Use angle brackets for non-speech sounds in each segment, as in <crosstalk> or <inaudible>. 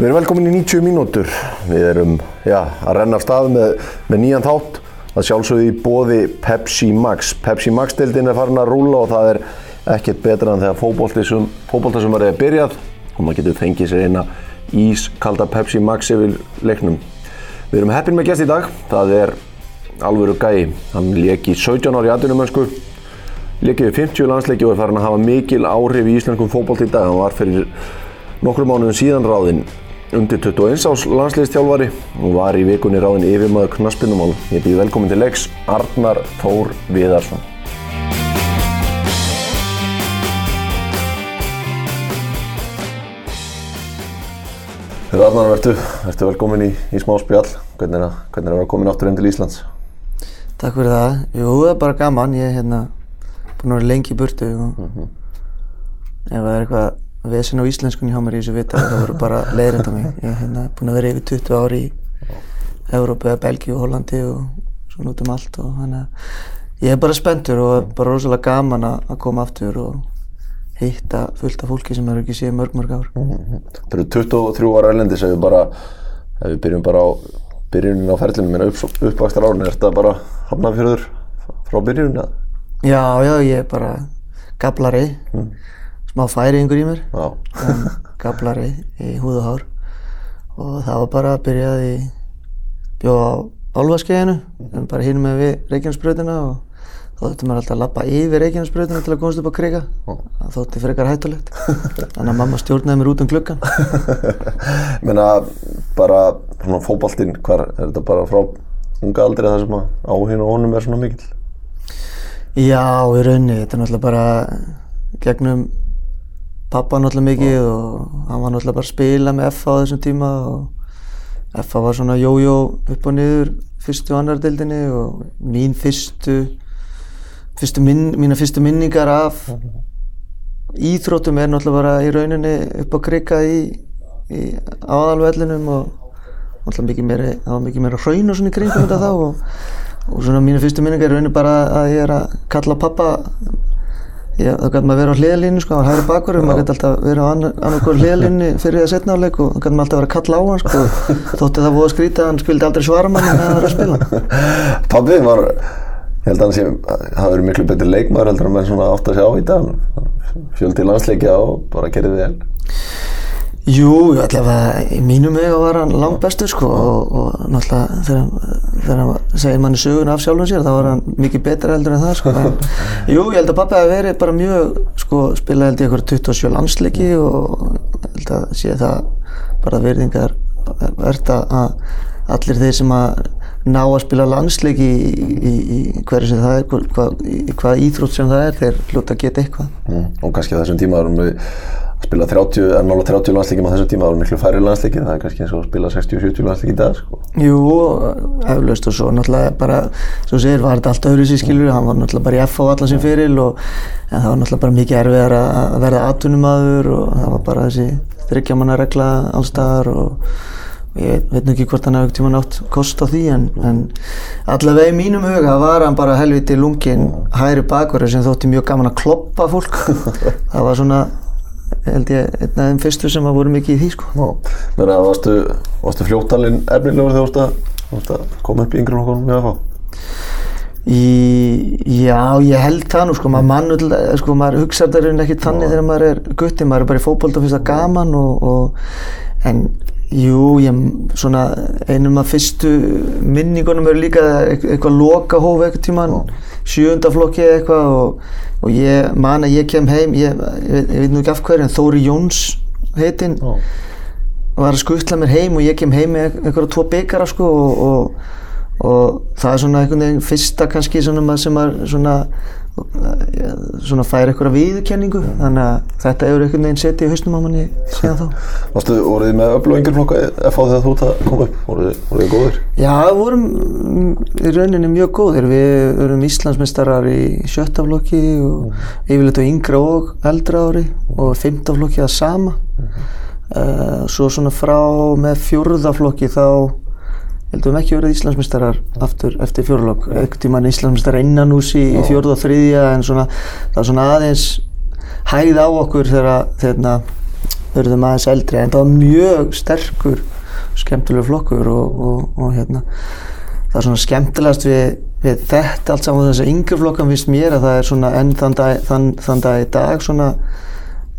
Við erum velkomin í 90 mínútur. Við erum já, að renna af stað með, með nýjan þátt. Það sjálfsögði í bóði Pepsi Max. Pepsi Max-dildin er farin að rúla og það er ekkert betra en þegar fókbóltasumar er byrjað og maður getur fengið sér eina ískalda Pepsi Max yfir leiknum. Við erum heppin með gæst í dag. Það er alvöru gæi. Hann leki 17 ári aðdunumönsku. Lekið við 50 landsleiki og er farin að hafa mikil áhrif í íslenskum fókbólt í dag. Hann var fyrir nokkru mánuðum síðan ráðinn undir 21 ás landsliðstjálfari og var í vikunni ráðin yfirmaður knaspinnumál. Ég býð velkomin til leiks Arnar Þór Viðarsson. Þegar Arnar verður, verður velkomin í, í smá spjall. Hvernig er, að, hvernig er að vera komin áttur inn til Íslands? Takk fyrir það. Jú, það er bara gaman. Ég er hérna búinn að vera lengi í burtu og ef það er eitthvað vesen á íslenskunni hjá mér í þessu vita þá verður bara leiðrinda mig. Ég er hérna búinn að vera yfir 20 ári í Európa, Belgíu Hollandi og svona út um allt og þannig að ég er bara spenntur og bara rosalega gaman að koma aftur og hitta fullt af fólki sem eru ekki séð mörg mörg ár. Það eru 23 ára erlendis ef við bara, ef við byrjum bara á byrjunin á ferlinu, minna upp, uppvakstar árun, er þetta bara hafnafjörður frá byrjunin? Já, já, ég er bara gablari, smá færingur í mér. Gablari í húð og hár. Og það var bara að byrjað í bjóð á álfaskeiðinu en bara hinn með við Reykjanesbröðina og þá þurfti maður alltaf að lappa yfir Reykjanesbröðina til að komast upp á kriga. Það þótti frekar hættulegt. Þannig að mamma stjórnaði mér út um gluggan <laughs> Menna bara svona fótboltinn, hvar er þetta bara frá unga aldrei það sem að áhugin og honum er svona mikill? Já, í raunni, þetta er náttúrulega bara gegnum pappa náttúrulega mikið og hann var náttúrulega bara að spila með FA á þessum tíma og FA var svona jójó upp og niður fyrstu og annar deildinni og mín fyrstu, fyrstu minn, mína fyrstu minningar af íþróttum er náttúrulega bara í rauninni upp á krika í, í aðalvellinum og náttúrulega mikið meiri, það var mikið meira hraun og svona í kringum þetta þá og, og svona mína fyrstu minningar er rauninni bara að ég er að kalla pappa Já, þá gæti maður verið á hliðalínu sko, á hægri bakur og maður gæti alltaf verið á annar, annar hliðalínu fyrir það setna áleik og þá gæti maður alltaf verið að kalla á hann sko, <laughs> þótti það voða skrítið að hann skildi aldrei svara manni þegar hann var að spila. <laughs> Pappið var, ég held að hann sé, hafa verið miklu betri leikmaður heldur en maður svona átt að sjá í dag. Fjöldi landsleikja og bara gerði vel. Jú, allavega í mínum huga var hann langt bestur sko og, og náttúrulega þegar, þegar hann segir manni sögun af sjálfum sér þá var hann mikið betra heldur en það sko. En, <laughs> jú, ég held að pappi hafi verið bara mjög, sko, spilaði held ég eitthvað 27 landsleiki og held að sé það bara verðingar verðt að allir þeir sem að ná að spila landsleiki í, í, í hverju sem það er, hvað, í hvað íþrótt sem það er, þeir hljóta að geta eitthvað. Mm. Og kannski þessum tíma erum við að spila 30, er nála 30 landsleikjum á þessum tíma, það voru miklu færri landsleikir, það er kannski eins og að spila 60-70 landsleiki í dag sko. Jú, eflaust og svo náttúrulega bara, þú segir, var þetta allt öðru sér skilur, hann var náttúrulega bara í F á allan sem fyrir og en það var náttúrulega bara mikið erfiðar að verða atvinnumadur og það var bara þessi þryggjamanna regla allstaðar og ég veit nú ekki hvort hann hefði tíma nátt kost á því en, en allavega í mínum huga var hann bara helviti lungin hæri bakverður sem þótti mjög gaman að kloppa fólk <laughs> það var svona held ég einn af þeim fyrstu sem að voru mikið í því sko. Mér að varstu, varstu fljóttalinn efnilegur þegar þú varst að koma upp í yngri nokkur með að fá? Í, já, ég held það nú sko, maður mann, sko, maður hugsa þetta raunin ekkert þannig þegar maður er gutti, maður er bara í fókbólta fyrst að gaman og, og, en jú, ég, svona einum af fyrstu minningunum eru líka eitthvað loka hóf eitthvað tíman, sjöundaflokki eða eitthvað og, og ég man að ég kem heim, ég, ég, ég veit nú ekki af hverju, en Þóri Jóns heitinn var að skuttla mér heim og ég kem heim með eitthvað tvo byggara sko og, og og það er svona einhvern veginn fyrsta kannski sem maður svona, svona fær eitthvað viðkenningu þannig að þetta hefur einhvern veginn setið í hausnum á manni síðan þá. <laughs> Varstu, voruð þið með öllu yngjurflokka að fá þegar þú ert að koma upp? Voruð þið góðir? Já, við vorum í rauninni mjög góðir. Við vorum Íslandsmeistarar í sjötta flokki og yfirleitt á yngra og eldra ári og fymta flokki að sama. Uh, svo svona frá með fjórða flokki þá heldum ekki verið Íslandsmeistarar aftur eftir fjórlokk, ekkert tíman Íslandsmeistarar innan hús í, í fjórða og þriðja en svona, það var svona aðeins hæð á okkur þegar þeirna, urðum aðeins eldri. En það var mjög sterkur skemmtilegur flokkur og, og, og hérna það er svona skemmtilegast við, við þetta allt saman þess að yngri flokkan finnst mér að það er svona enn þann dag, þann, þann dag í dag svona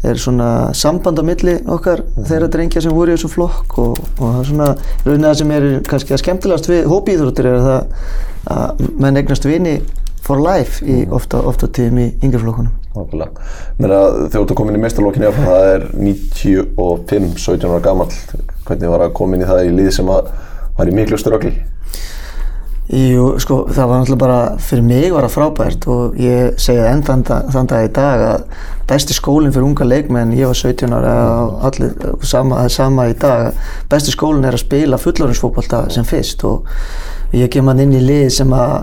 er svona samband á milli okkar þeirra drengja sem voru í þessum flokk og, og það er svona raunin það sem er kannski að skemmtilegast við hópiíþróttir er það að menn eignast vini for life í ofta, ofta tíðum í yngri flokkunum Nákvæmlega. Mér að þegar þú komin í mestarlokkinni af það er 95, 17 ára gammal. Hvernig var að koma inn í það í lið sem að var í miklu ströggli? Jú, sko, það var náttúrulega bara, fyrir mig var það frábært og ég segja enn þann, þann dag í dag að besti skólinn fyrir unga leikmenn, ég var 17 ára og allir, sama, sama í dag, besti skólinn er að spila fullorðinsfótbolta sem fyrst og ég kem hann inn í lið sem að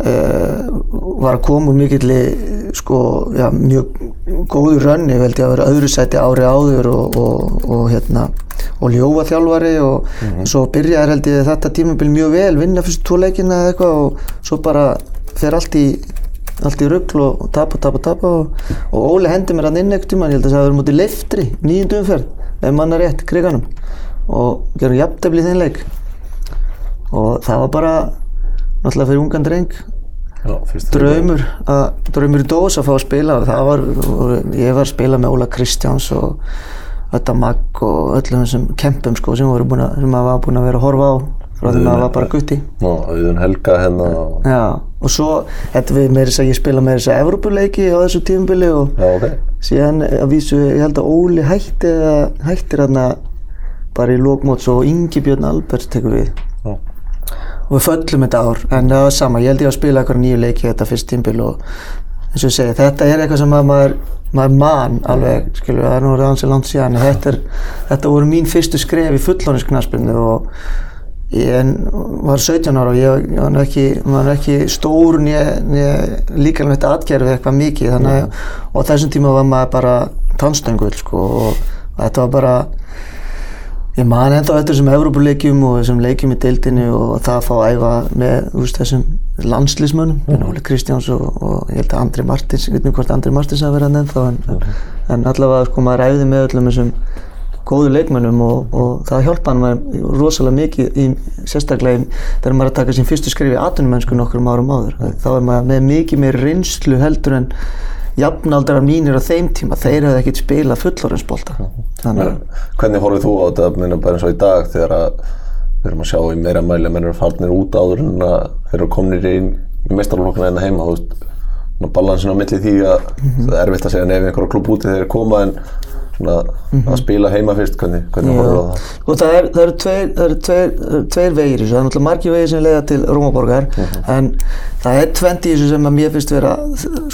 uh, var að koma úr mikill sko, já, mjög góður rönni, veldi að vera öðru sæti ári áður og, og, og hérna og ljófa þjálfari og svo byrjaði held ég þetta tímabil mjög vel vinna fyrst tvo leikina eða eitthvað og svo bara fer allt í allt í rugl og tapa, tapa, tapa og, og Óli hendi mér hann inn eitthvað tíma ég held að það verið mútið leiftri, nýjundu umferð ef mann er rétt, kriganum og gerum jafntefli í þeim leik. Og það var bara náttúrulega fyrir ungan dreng. Já, draumur, að, draumur í dós að fá að spila það var, ég var að spila með Óla Kristjáns og Ötta Magg og öllum þessum kempum sko sem, maður var búin að vera að horfa á frá því maður var bara gutti Ná, Auðun Helga hérna og... Já, og svo, þetta við með þess að ég spila með þess að Evrópuleiki á þessu tímubili og Já, ok. síðan að vísu, ég held að Óli hætti hættir hérna bara í lókmóts og Ingi Björn Alberts tekur við Já. og við föllum þetta ár en það var sama, ég held ég að spila eitthvað nýju leiki þetta fyrst tímbil og eins og ég segi, þetta er eitthvað sem að maður, maður man alveg, skilur, það er nú orðið ansið langt síðan þetta, er, þetta voru mín fyrstu skref í fullónisknaspinu og ég var 17 ára og ég var nú ekki, ekki stór nýja líka með þetta atgerfi eitthvað mikið þannig að og á þessum tíma var maður bara tannstöngul sko og þetta var bara Ég man ennþá eftir þessum Evrópuleikjum og þessum leikjum í deildinni og það að fá að æfa með veist, þessum landslísmönnum, mm. Óli Kristjáns og, og ég held að Andri Martins, ég veit nú hvort Andri Martins verið hann ennþá en, en, en allavega sko maður æfði með öllum þessum góðu leikmönnum og, og það hjálpaði maður rosalega mikið í, sérstaklega þegar maður er að taka sín fyrstu skrif í atvinnumennsku nokkrum árum áður. Þá er maður með mikið meir reynslu heldur en jafnaldrar mínir á þeim tíma, þeir hefði ekkert spilað að Hvernig horfið þú á þetta, minna bara eins og í dag þegar að við erum að sjá í meira mæli að menn eru farnir út áður en að þeir eru komnir í, í mestarlokkuna en heima, þú veist, balansin á milli því að það er erfitt að segja nefn einhverja klubb úti þegar þeir koma en svona að spila heima fyrst, hvernig, hvernig horfið þú á það? Sko það, er, það eru tveir, það eru tveir, tveir vegir það er náttúrulega margir vegir sem leiða til Rómaborgar en það er tvent í þessu sem að mér finnst vera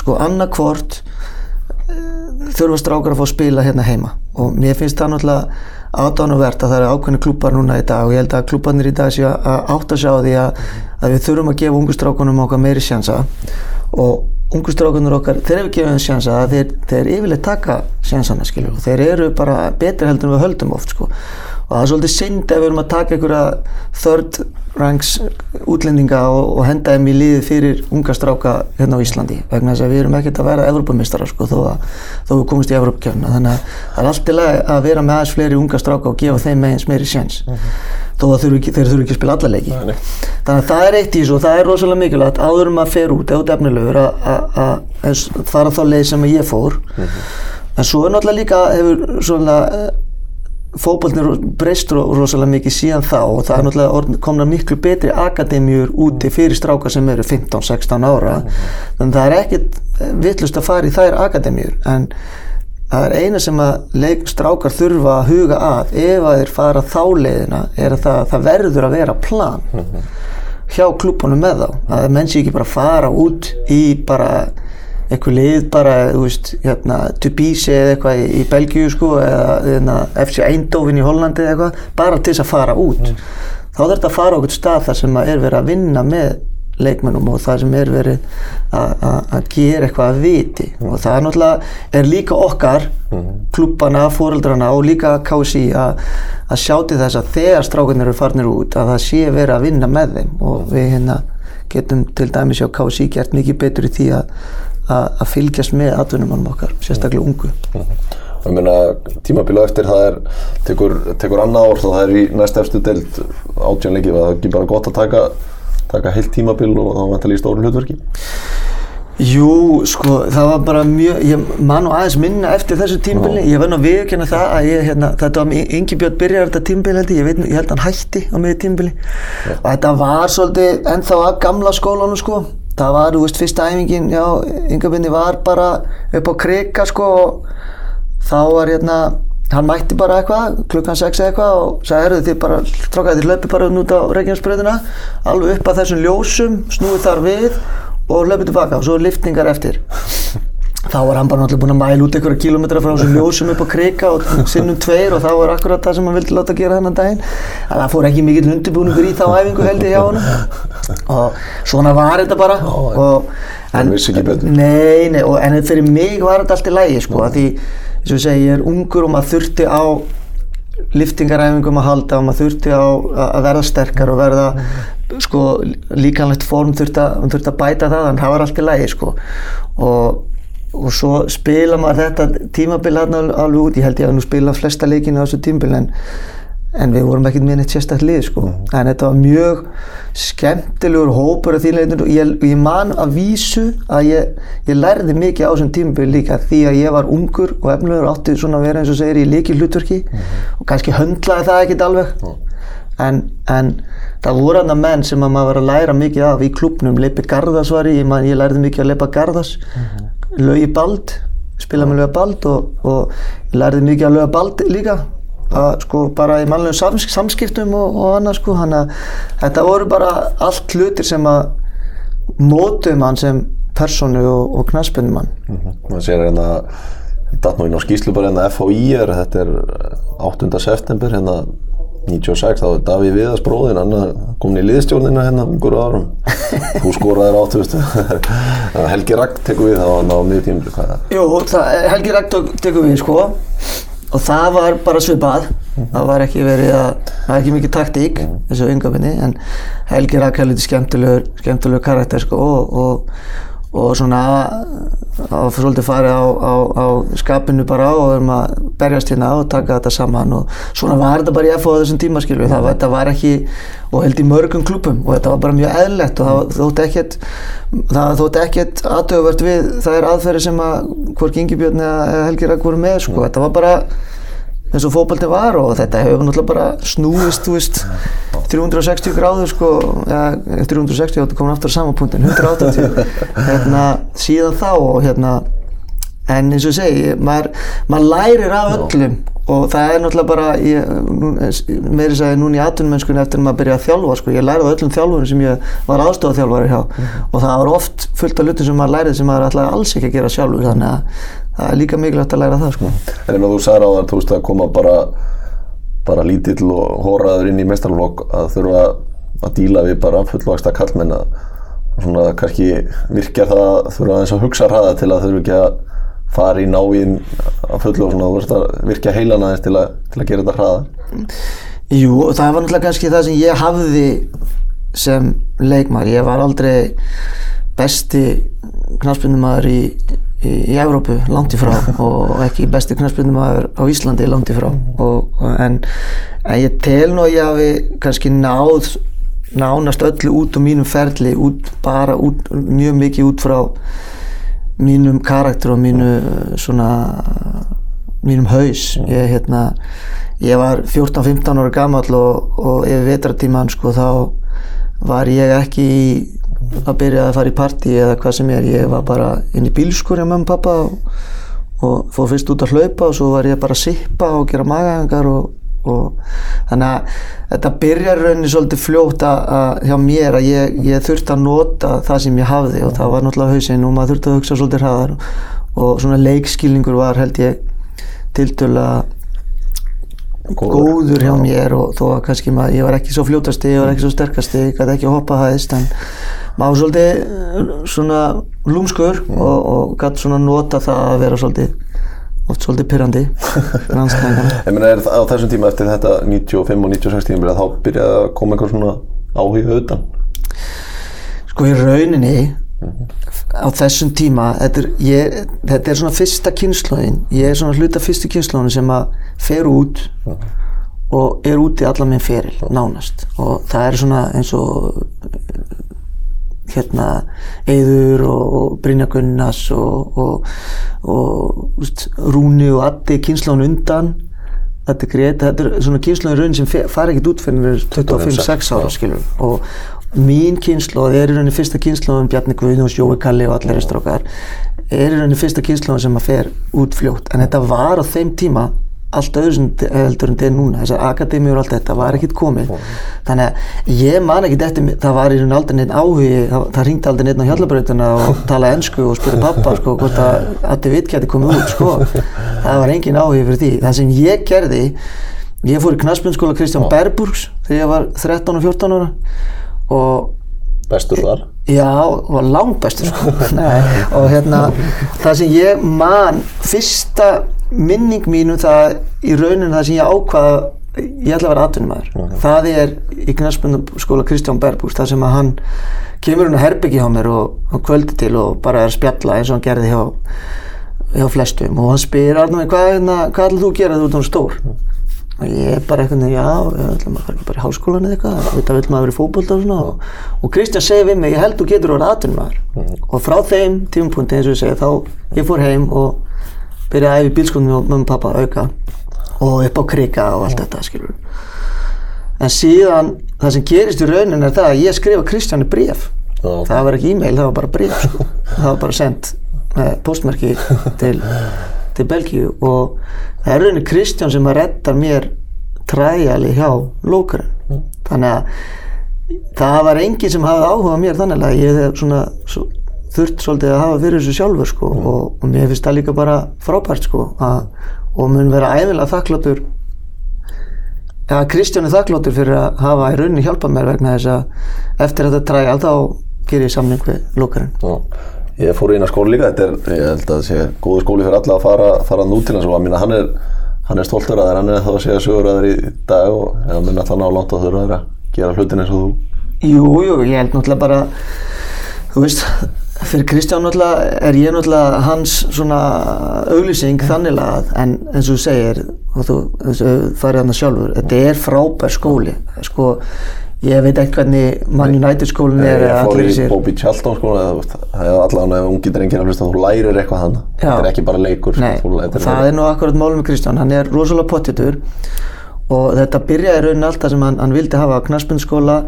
sko annarkvort þurfa strákar að fá að spila hérna heima. Og mér finnst það náttúrulega aðdánuvert að það eru ákveðni klúpar núna í dag og ég held að klúparnir í dag séu að átta sig á því að, að við þurfum að gefa ungu strákunum okkar meiri sjansa. Og ungu strákunir okkar, þeir hefur gefið sjansa að þeir, þeir yfirleitt taka sjansana skilur og þeir eru bara betri heldur en við höldum oft sko og það er svolítið synd ef við erum að taka einhverja third ranks útlendinga og, og henda þeim í liði fyrir unga stráka hérna á Íslandi. Vegna þess að við erum ekkert að vera Evrópumistrar sko þó að þó við komumst í Evrópukjöfna þannig að það er allt í lagi að vera með aðeins fleiri unga stráka og gefa þeim meins meiri sjans þó að þurfi ekki, þeir þurfi ekki að spila alla leiki. Nei. þannig að það er eitt í þessu og það er rosalega mikilvægt áður um að fer út eða defnilegur að- að að eins- fara þá leið sem ég fór. En svo er náttúrulega líka hefur svona fótballnir breyst ro- rosalega mikið síðan þá og það er náttúrulega komnar miklu betri akademíur úti fyrir strákar sem eru 15-16 ára. Þannig að það er ekkit vittlust að fara í þær akademíur. En það er eina sem að leik, strákar þurfa að huga að ef að þeir fara þá leiðina er að það, það verður að vera plan hjá klúbunum með þá. Að menn sé ekki bara fara út í bara eitthvað lið bara, þú veist, hérna Tubísi eða eitthvað í, í Belgíu sko eða hérna, FC Eindhoven í Hollandi eða eitthvað, bara til þess að fara út. Þá þarf þetta að fara á eitthvað stað þar sem er verið að vinna með leikmennum og það sem er verið að- gera eitthvað að viti. Og það er náttúrulega er líka okkar klubbana, fóreldrana og líka KSI að, að sjá til þess að þegar strákunir eru farnir út að það sé verið að vinna með þeim. Og við hérna getum til dæmis hjá KSI gert mikið betur í því að, að, að fylgjast með atvinnumannum okkar, sérstaklega ungu. ég meina tímabilu eftir það er tekur, tekur annað ár þá það er í næst efstu deild. Átjánleiki það er ekki bara gott að taka, taka heilt tímabil og þá vantar líka stóru hlutverki? Jú, sko, það var bara mjög, ég man nú aðeins minna eftir þessu tímbili, ég nú að viðkjöna það að ég, hérna, þetta var Ingi Björn byrjar þetta tímbili held ég, ég, veit, ég held hann hætti á miður tímbili og þetta var svolítið ennþá að gamla skólanum sko, það var, þú veist, fyrsta æfingin, já, Ingi Björni var bara upp á krika sko og þá var hérna, hann mætti bara eitthvað, klukkan 6 eitthvað og sagði, herru þið bara, trókaði þið löpi bara út á Reykjanesbröðina, alveg upp að þessum ljósum, snúið þar við og hlöpið tilbaka og svo liftningar eftir þá var hann bara náttúrulega búin að mæla út einhverja kilómetra frá þessu ljósum upp á krika og sinnum tveir og það var akkurat það sem hann vildi láta gera þennan daginn. Það fór ekki mikill undirbúningur í þá æfingu held ég hjá hann og svona var þetta bara. Og, en, nei, nei, og, en fyrir mig var þetta allt í lægi sko, því og ég segi, ég er ungur og maður þurfti á liftingaræfingum að halda og maður þurfti á að verða sterkar og verða sko líkanlegt form þurfti að, þurfti að bæta það en það var allt í lægi sko. Og, og svo spila maður þetta tímabil hérna alveg út, ég held ég að nú spila flesta leikinu á þessu tímabil en en við vorum ekkert með neitt sérstaklega sko. mm. en þetta var mjög skemmtilegur hópur af því leitinu og ég, ég man að vísu að ég, ég lærði mikið á þessum tímabili líka því að ég var ungur og efnilegur átti svona að vera eins og segir í líki hlutverki mm. og kannski höndlaði það ekkert alveg mm. en, en það voru aðna menn sem að maður var að læra mikið af í klubnum, Leipi Garðas var ég, ég lærði mikið að Leipa Garðas -hmm. Laugi Bald, spila með Lauga Bald og, og lærði mikið að Lauga Bald líka að sko bara í mannlegum sams, samskiptum og, og annað sko hann að þetta voru bara allt hlutir sem að mótum hann sem personu og, og knaspunum hann mm -hmm. maður sér hérna nú inn á skýslu bara hérna FHI er þetta er 8. september hérna 96 þá er Davíð Viðars bróðin hann kom í liðstjórnina hérna umgur árum. Þú skoraðir áttu <laughs> Helgi Ragg tekur við þá á miðtímlu Jú, það, Helgi Ragg tekur við sko. Og það var bara svipað. Það var ekki verið að það var ekki mikið taktík þessu yngafinni en Helgi Rakel er skemmtilegur skemmtilegur karakter sko og, og, og svona að svolítið farið á, á, á skapinu bara og verðum að berjast hérna og taka þetta saman og svona var þetta bara í FO á þessum tíma skilju það var, var ekki og held í mörgum klubum og þetta var bara mjög eðlert og það þótti ekkert það þótti ekkert aðtöfuvert við það er aðferði sem að hvorki Ingi Björn eða Helgi Rakel voru með sko. Þetta var bara eins og fókbalti var og þetta hefur náttúrulega bara snúist, veist 360 gráður sko eða 360, þetta komin aftur á samanpunktin 180, hérna síðan þá og hérna en eins og segi, maður, maður lærir af öllum og það er náttúrulega bara meiri sagði núna í atunmennskunni eftir að maður byrja að þjálfa sko, ég lærið á öllum þjálfurum sem ég var aðstofað hjá. Mm og það var oft fullt af lutin sem maður lærið sem maður alltaf alls ekki að gera sjálfur þannig að það er líka mikilvægt að læra það sko. En ef þú sagði á það, þú veist að koma bara, bara lítill og hóraður inn í mestralvlokk að þurfa að díla við bara fullvægsta kallmenn að svona kannski virkja það þurfa aðeins að hugsa hraða til að þurfa ekki að fara í náinn að fullu og svona þú veist að virkja heilan aðeins til, til að gera þetta hraða. Jú, það var náttúrulega kannski það sem ég hafði sem leikmar, ég var aldrei besti knafspindumæður í í, í Európu langt í frá <laughs> og ekki besti knarspundum á Íslandi langt í frá. Og, en, en ég tel nú að ég hafi kannski náð nánast öllu út á mínum ferli út, bara út, mjög mikið út frá mínum karakter og mínu svona mínum haus. Ég, hérna, ég var 14-15 ára gammal og, og yfir vetratíman sko þá var ég ekki í að byrja að fara í parti eða hvað sem er, ég var bara inn í bílskur hjá mamma og pappa og, og fór fyrst út að hlaupa og svo var ég bara að sippa og gera magahengar og, og þannig að þetta byrjar rauninni svolítið fljótt að hjá mér að ég, ég þurfti að nota það sem ég hafði og það var náttúrulega hausinn og maður þurfti að hugsa svolítið hraðar og svona leikskilningur var held ég til dæla góður hjá mér og þó að kannski maður, ég var ekki svo fljótasti, ég var ekki svo sterkasti, ég gæti ekki að hoppa hæðist en maður svolítið eh, svona lúmskur mm. og, og gæti svona nota það að vera svolítið oft svolítið pyrrandi <laughs> Ég meina er á þessum tíma eftir þetta 95 og 96 tíma þá byrjaði að koma einhver svona áhuga auðan Sko í rauninni mm -hmm. Á þessum tíma. Þetta er, ég, þetta er svona fyrsta kynnslóðin ég er svona hluta fyrstu kynnslóðin sem að fer út og er úti allan minn feril, nánast. Og það er svona eins og hérna Eður og, og Brynja Gunnars og, og, og úst, Rúni og Addi kynnslóðin undan. Þetta er þetta er svona kynnslóðin raun sem fe- fara ekkert út fyrir 25-6 ára skilur og mín kynnslóð er í rauninni fyrsta kynnslóðin Bjarni Guðjóns, Jói Kalli og allir strákar er í rauninni fyrsta kynnslóðin sem að fer út fljótt. En þetta var á þeim tíma allt öðru heldur en þetta er núna. Þessar akademíur og allt þetta var ekkert komið. Þannig að ég man eftir mér- það var í raun aldrei neitt áhugi það, það ringdi aldrei neitt á hjallabrautina og <laughs> talaði ennsku og spurði pappa sko hvort að Addi Vitt geti komið út sko. Það var engin áhugi fyrir því. Það sem ég gerði ég fór í knaspinskóla Kristján Berburgs þegar ég var 13 og 14 ára og Bestur þar. Já, var langt bestur sko. <laughs> Nei, og hérna það sem ég man fyrsta minning mínu það í rauninu það sem ég ákvaða ég ætla að vera atvinnumæður það er í knarspundaskóla Kristján Berbús það sem að hann kemur hann að herbyggi hjá mér og, og kvöldi til og bara er að spjalla eins og hann gerði hjá hjá flestum. Og hann spyr Arnur, hvað, hérna, hvað ætlar þú að gera þú ert hann stór? Og ég er bara eitthvað, já, ég ætla maður að fara bara í háskólan eða eitthvað, þetta vil maður vera í fótbolta og svona. Og, og Kristján segir við mig, ég held þú getur orðið atvinnumæður og frá þeim tímapunkti eins og ég segi, þá ég fór heim og byrjaði að æfa í bílskónum og mömmu og pappa auka og upp á krika og allt þetta, skilur en síðan, það sem gerist í raunin er það að ég skrifa Kristjáni bréf. Já. það var ekki e-mail, það var bara bréf sko. <laughs> það var bara sendt postmerki til, til Belgíu og það er raunin Kristján sem að redda mér træjali hjá lókurinn þannig að það var enginn sem hafði áhuga mér þannig að ég hef svona svo, þurft svolítið að hafa fyrir þessu sjálfur sko, og, og mér finnst það líka bara frábært sko, að, og mun vera æfilega þakkláttur að Kristján er þakkláttur fyrir að hafa í rauninni hjálpað mér vegna þess að eftir þetta træjal þá ger ég samning við lókarinn Já. Ég fór í eina skóli líka, þetta er, ég held að það sé góðu skóli fyrir alla að fara, fara nú til hans og að minna hann er, hann er stoltur að þér, hann er þá að segja sögur að þér í dag og eða minna þannig á langt að þurfa þér að gera hlutin eins og þú. Jú, jú, ég held náttúrulega bara þú veist, fyrir Kristján náttúrulega er ég náttúrulega hans svona auglýsing þannig að en eins og þú segir og þú þú farið hann sjálfur, þetta er frábær skóli sko, ég veit ekki hvernig Man United skólinn er Ég eða fór allir í þessir Bobby Charlton sko, eða, þú veist, það er allavega ef ungi drengir að hlusta, þú lærir eitthvað þannig. Þetta er ekki bara leikur. Nei, það er nú akkurat málum með Kristján, hann er rosalega pottitur og þetta byrjaði raunin alltaf sem hann, hann vildi hafa knaspinskóla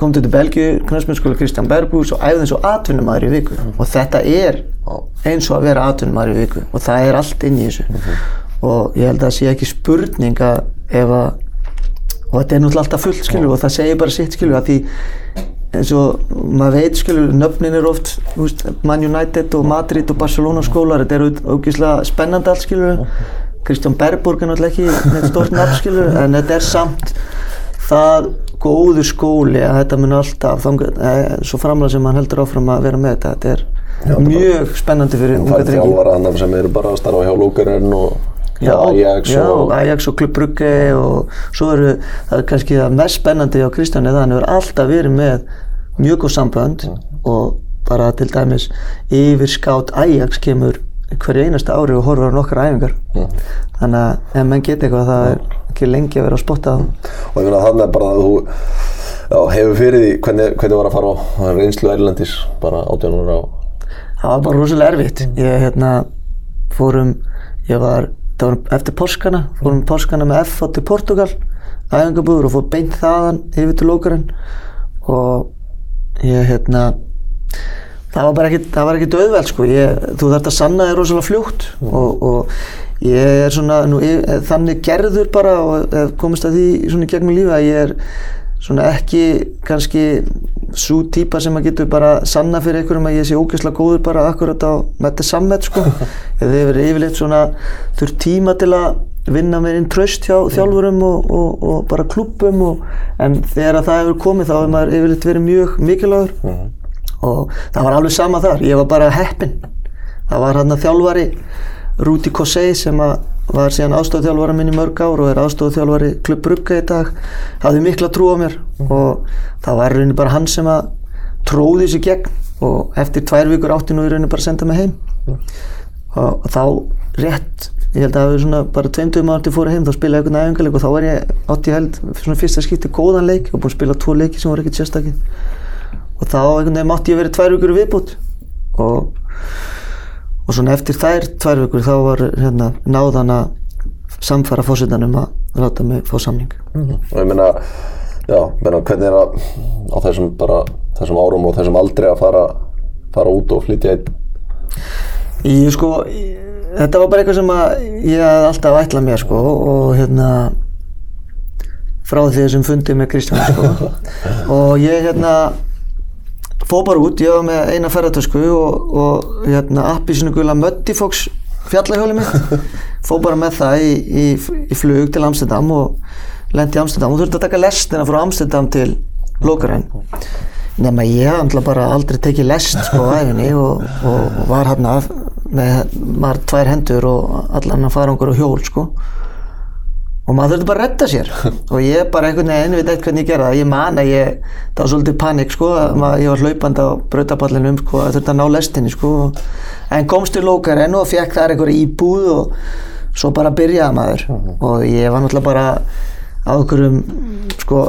kom til Belgíu, knaspinskóla Kristján Berbús og æfði eins og atvinnumæður í viku. Og þetta er eins og að vera atvinnumæður í viku og það er allt inn í þessu. Og ég held að það sé ekki spurning að ef að og þetta er náttúrulega alltaf fullt skilur og það segir bara sitt skilur að því eins og maður veit skilur nöfnin er oft veist, Man United og Madrid og Barcelona skólar þetta er ógeðslega spennandi allt skilur Kristján Berborg er náttúrulega ekki neitt stort nafn skilur <laughs> en þetta er samt það góður skóli að þetta mun alltaf eh, svo framlega sem hann heldur áfram að vera með þetta þetta er mjög spennandi fyrir Það unga er drengi. þjálfara annar sem eru bara að starfa hjá Lókarinn og Já, Ajax já, og... Ajax og Club Brugge og svo eru, það er kannski það mest spennandi á Kristjáni það hann hefur alltaf verið með mjög góð sambönd og bara til dæmis yfir skátt Ajax kemur hverju einasta ári og horfur á nokkra æfingar. Þannig að ef menn geta eitthvað það er ekki lengi að vera að spotta það Og ég þannig að bara að þú já, hefur fyrir því hvernig, hvernig var að fara á reynslu Erlendis bara átjónur á... það var bara rosalega erfitt. Ég hérna fórum ég var, það var eftir páskana fórum páskana með F til Portugal æfingabúður og fór beint þaðan yfir til lókarinn og ég hérna það var bara ekkit, það var ekkit auðveld sko. Ég, þú þarft að sanna þér rosalega fljótt og, og ég er svona nú, ég, þannig gerður bara og hef komist að því svona gegnum lífi að ég er svona ekki kannski svo típa sem að getur bara sanna fyrir einhverjum að ég sé ógeðslega góður bara akkurat á þetta sammet sko. Ég hef verið yfirleitt svona þurft tíma til að vinna mér inn tröst hjá þjálfurum og, og, og bara klubbum og, en þegar að það hefur komið þá hefur maður yfirleitt verið mjög mikilvægur. Og það var alveg sama þar, ég var bara heppinn. Það var hann að þjálfari Rúti Kossei sem að var síðan aðstofþjálfari minn í mörg ár og er aðstofþjálfari Klubb Brugge í dag. Hafði mikla trú á mér og það var raunin bara hann sem að tróði sér gegn og eftir tvær vikur átti nú í rauninu bara að senda mig heim. Og, og þá rétt ég held að það hefur svona bara tveimtum ára til fóra heim þá spilaði einhvern æfingarleik og þá var ég átti held svona fyrsta skipti góðan leik. Og búin að spila tvo leiki sem voru ekkert sérstakir. Og þá einhvern veginn mátti ég verið tvær vikur viðbútt og, og svona eftir þær tvær vikur þá var hérna náðan að samfara fórsetanum að láta mig fá samning. Og ég meina, já, meina hvernig er að á þessum bara þessum árum og þessum aldrei að fara fara út og flytja einn? Ég sko, ég, þetta var bara eitthvað sem að ég hafði alltaf ætlað mér sko og hérna frá því þessum fundið með Kristján sko. <laughs> Og ég hérna fóð bara út, ég var með eina ferðartösku og, og hérna appi sinu gula Möttifox fjallahjóli mitt. <laughs> Fóð bara með það í, í, í flug til Amsterdam og lendi í Amsterdam. Og þurfti að taka lestina frá Amsterdam til Lokaren nema ég náttúrulega bara aldrei tekið lest sko á æfinni og, og var hérna með maður tvær hendur og allan að fara okkur á hjól sko og maður þurfti bara að redda sér. <laughs> Og ég bara einhvern veginn veit eitthvað hvernig ég gera það. Ég man að ég, það var svolítið panik sko að maður, ég var hlaupandi á brautaballinu sko að þurfti að ná lestinni sko. En komst til Lókaren og fekk þar einhverja íbúð og svo bara byrjaði maður. Og ég var náttúrulega bara á einhverjum sko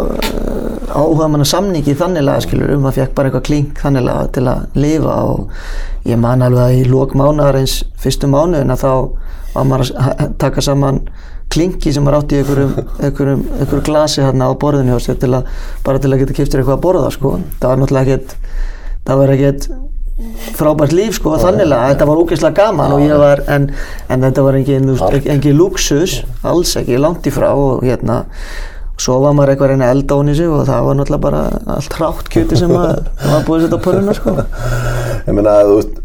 áhuga manna samningi þannilega skilur um að fekk bara eitthvað klink þannilega til að lifa. Og ég man alveg að í lók mánuðarins fyrstu mánuðina þá var maður að taka saman klinki sem maður átti í einhverjum, einhverjum, einhverjum glasi hérna á borðinu hjá sér til að bara til að geta kiptir eitthvað að borða sko. Það var náttúrulega ekkert það var ekkert frábært líf sko þannilega, þetta var ógeðslega gaman og ég var, en, en þetta var engin, engin luxus, alls ekki, langt í frá og hérna svo var maður eitthvað að reyna að elda hún í sig og það var náttúrulega bara allt hrátt kjöti sem maður <laughs> var búið að setja á pöruna sko. Ég meina, þú veist,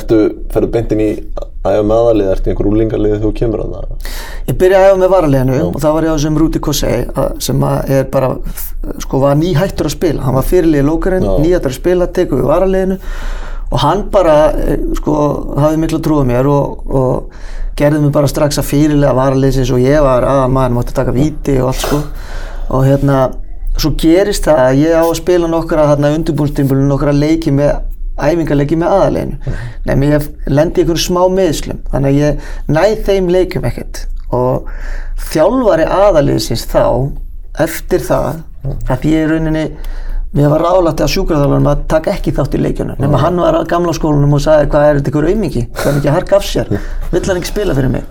ertu, ferðu beintin í að æfa með aðalið, ertu í einhver úlingarlið þegar þú kemur að það? Ég byrjaði að æfa með varaliðinu og þá var ég á þessum Rúti Kossei sem er bara, sko, var nýhættur að spila, hann var fyrirlið í lókarinn, nýhættur að spila, tekuð við varaliðinu og hann bara, sko, hafði miklu trúið mér og, og gerði mig bara strax að fyrirlega varaliðsins og ég var að maður mátti taka viti og allt sko. Og hérna, svo gerist það að ég á að spila nokkra þarna undirbúinstimbulun, nokkra leiki með æfingarleiki með aðaleginu nefnum ég lendi ykkur smá meðslum þannig að ég næð þeim leikum ekkert. Og þjálfari aðaliðsins þá eftir það að ég er rauninni mér var ráðlægt að sjúkraþjálfarnum að taka ekki þátt í leikjunum nema hann var á gamla skólanum og sagði hvað er þetta ykkur auðmiki hvað er ekki að harka af sér? Vill hann ekki spila fyrir mig?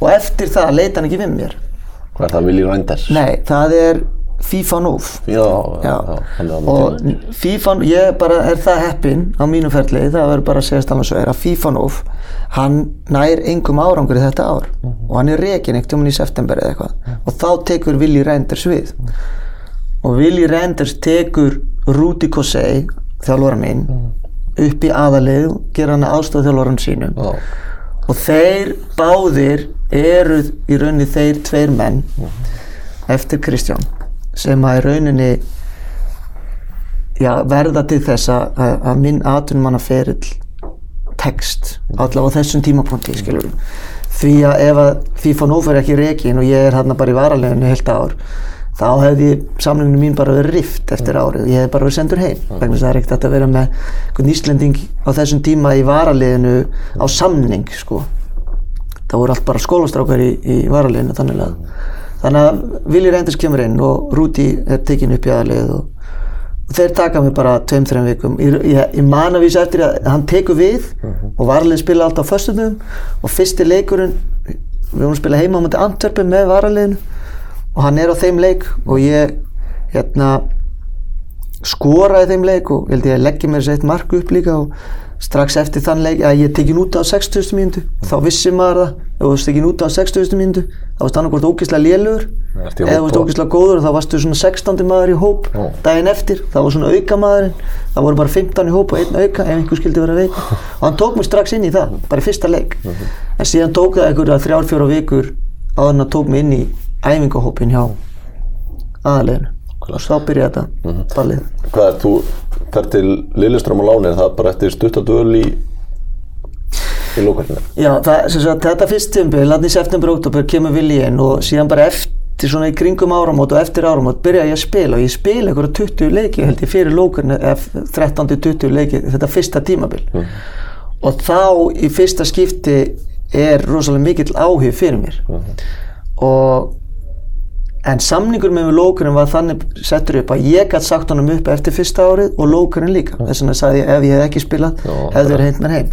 Og eftir það leita hann ekki við mér. Hvað er það, Willi Reinders? Nei, það er FIFA er og FIFA, ég bara er það heppinn á mínu ferli, það verður bara að segja alveg svo er að FIFA Nóf, hann nær engum árangur í þetta ár. Og hann er rekin ekkert um hann í september eða eitthvað. Og þá tekur Willi Reinders við. Og Willi Reinders tekur Rúti Kossei þjálfara minn upp í aðalið og gera hann aðstofa þjálfaran sínum. Og þeir báðir eru í rauninni þeir tveir menn eftir Kristján sem að í rauninni já, verða til þess að, að, minn atvinnumannaferill tekst allavega á þessum tímapunkti skilur því að ef að FIFA Nóf er ekki rekin og ég er hérna bara í varaleginu heilt ár þá hefði samlinginu mín bara verið rift eftir árið. Og ég hef bara verið sendur heim vegna þess að það er ekkert að vera með einhvern Íslending á þessum tíma í varaleginu á samning sko. Það voru allt bara skólastrákar í, í varaleginu þannig að þannig að Willi Reinders kemur inn og Rúti er tekin upp í aðalið og, og þeir taka mig bara tveim, þreim vikum. Ég, ég, ég man að vísa eftir að hann tekur við og varalið spila alltaf á föstundum og fyrsti leikurinn við vorum að spila heima á mútið Antwerpen með varaliðinu og hann er á þeim leik og ég hérna skoraði þeim leik og held ég leggja mér þess eitt mark upp líka og strax eftir þann leik að ég tekin út á 60. mínútu þá vissi maður það ef þú tekin út á 60. mínútu þá varst lélugur Ertu í eða þú varst ógeðslega góður þá varstu svona 16. maður í hóp Ó. daginn eftir, það var svona auka maðurinn það voru bara 15 í hóp og einn auka ef einhver skildi vera veik og hann tók mig strax inn í það bara í fyrsta leik en síðan tók það einhverja þrjár, fjóra vikur áður en að tók mig inn í æfingahópin hjá aðaleginu og þá byrjaði þetta ballið. Hvað er, þú fer til Lilleström og Láni, er það bara eftir stuttadöl í í lókarinu? Já, það, sagt, þetta fyrst tímbil, hann í september, oktober, kemur Willi inn og síðan bara eftir, svona í kringum áramót og eftir áramót byrjaði ég að spila og ég spila einhverja 20 leiki held ég fyrir lókurinn 13-20 leiki þetta fyrsta tímabil. Og þá í fyrsta skipti er rosalega mikill áhug fyrir mér. Og en samningur með lókurinn var þannig settur upp að ég gæti sagt honum upp eftir fyrsta árið og lókurinn líka þess vegna sagði ég ef ég hef ekki spilað hefði verið heint mér heim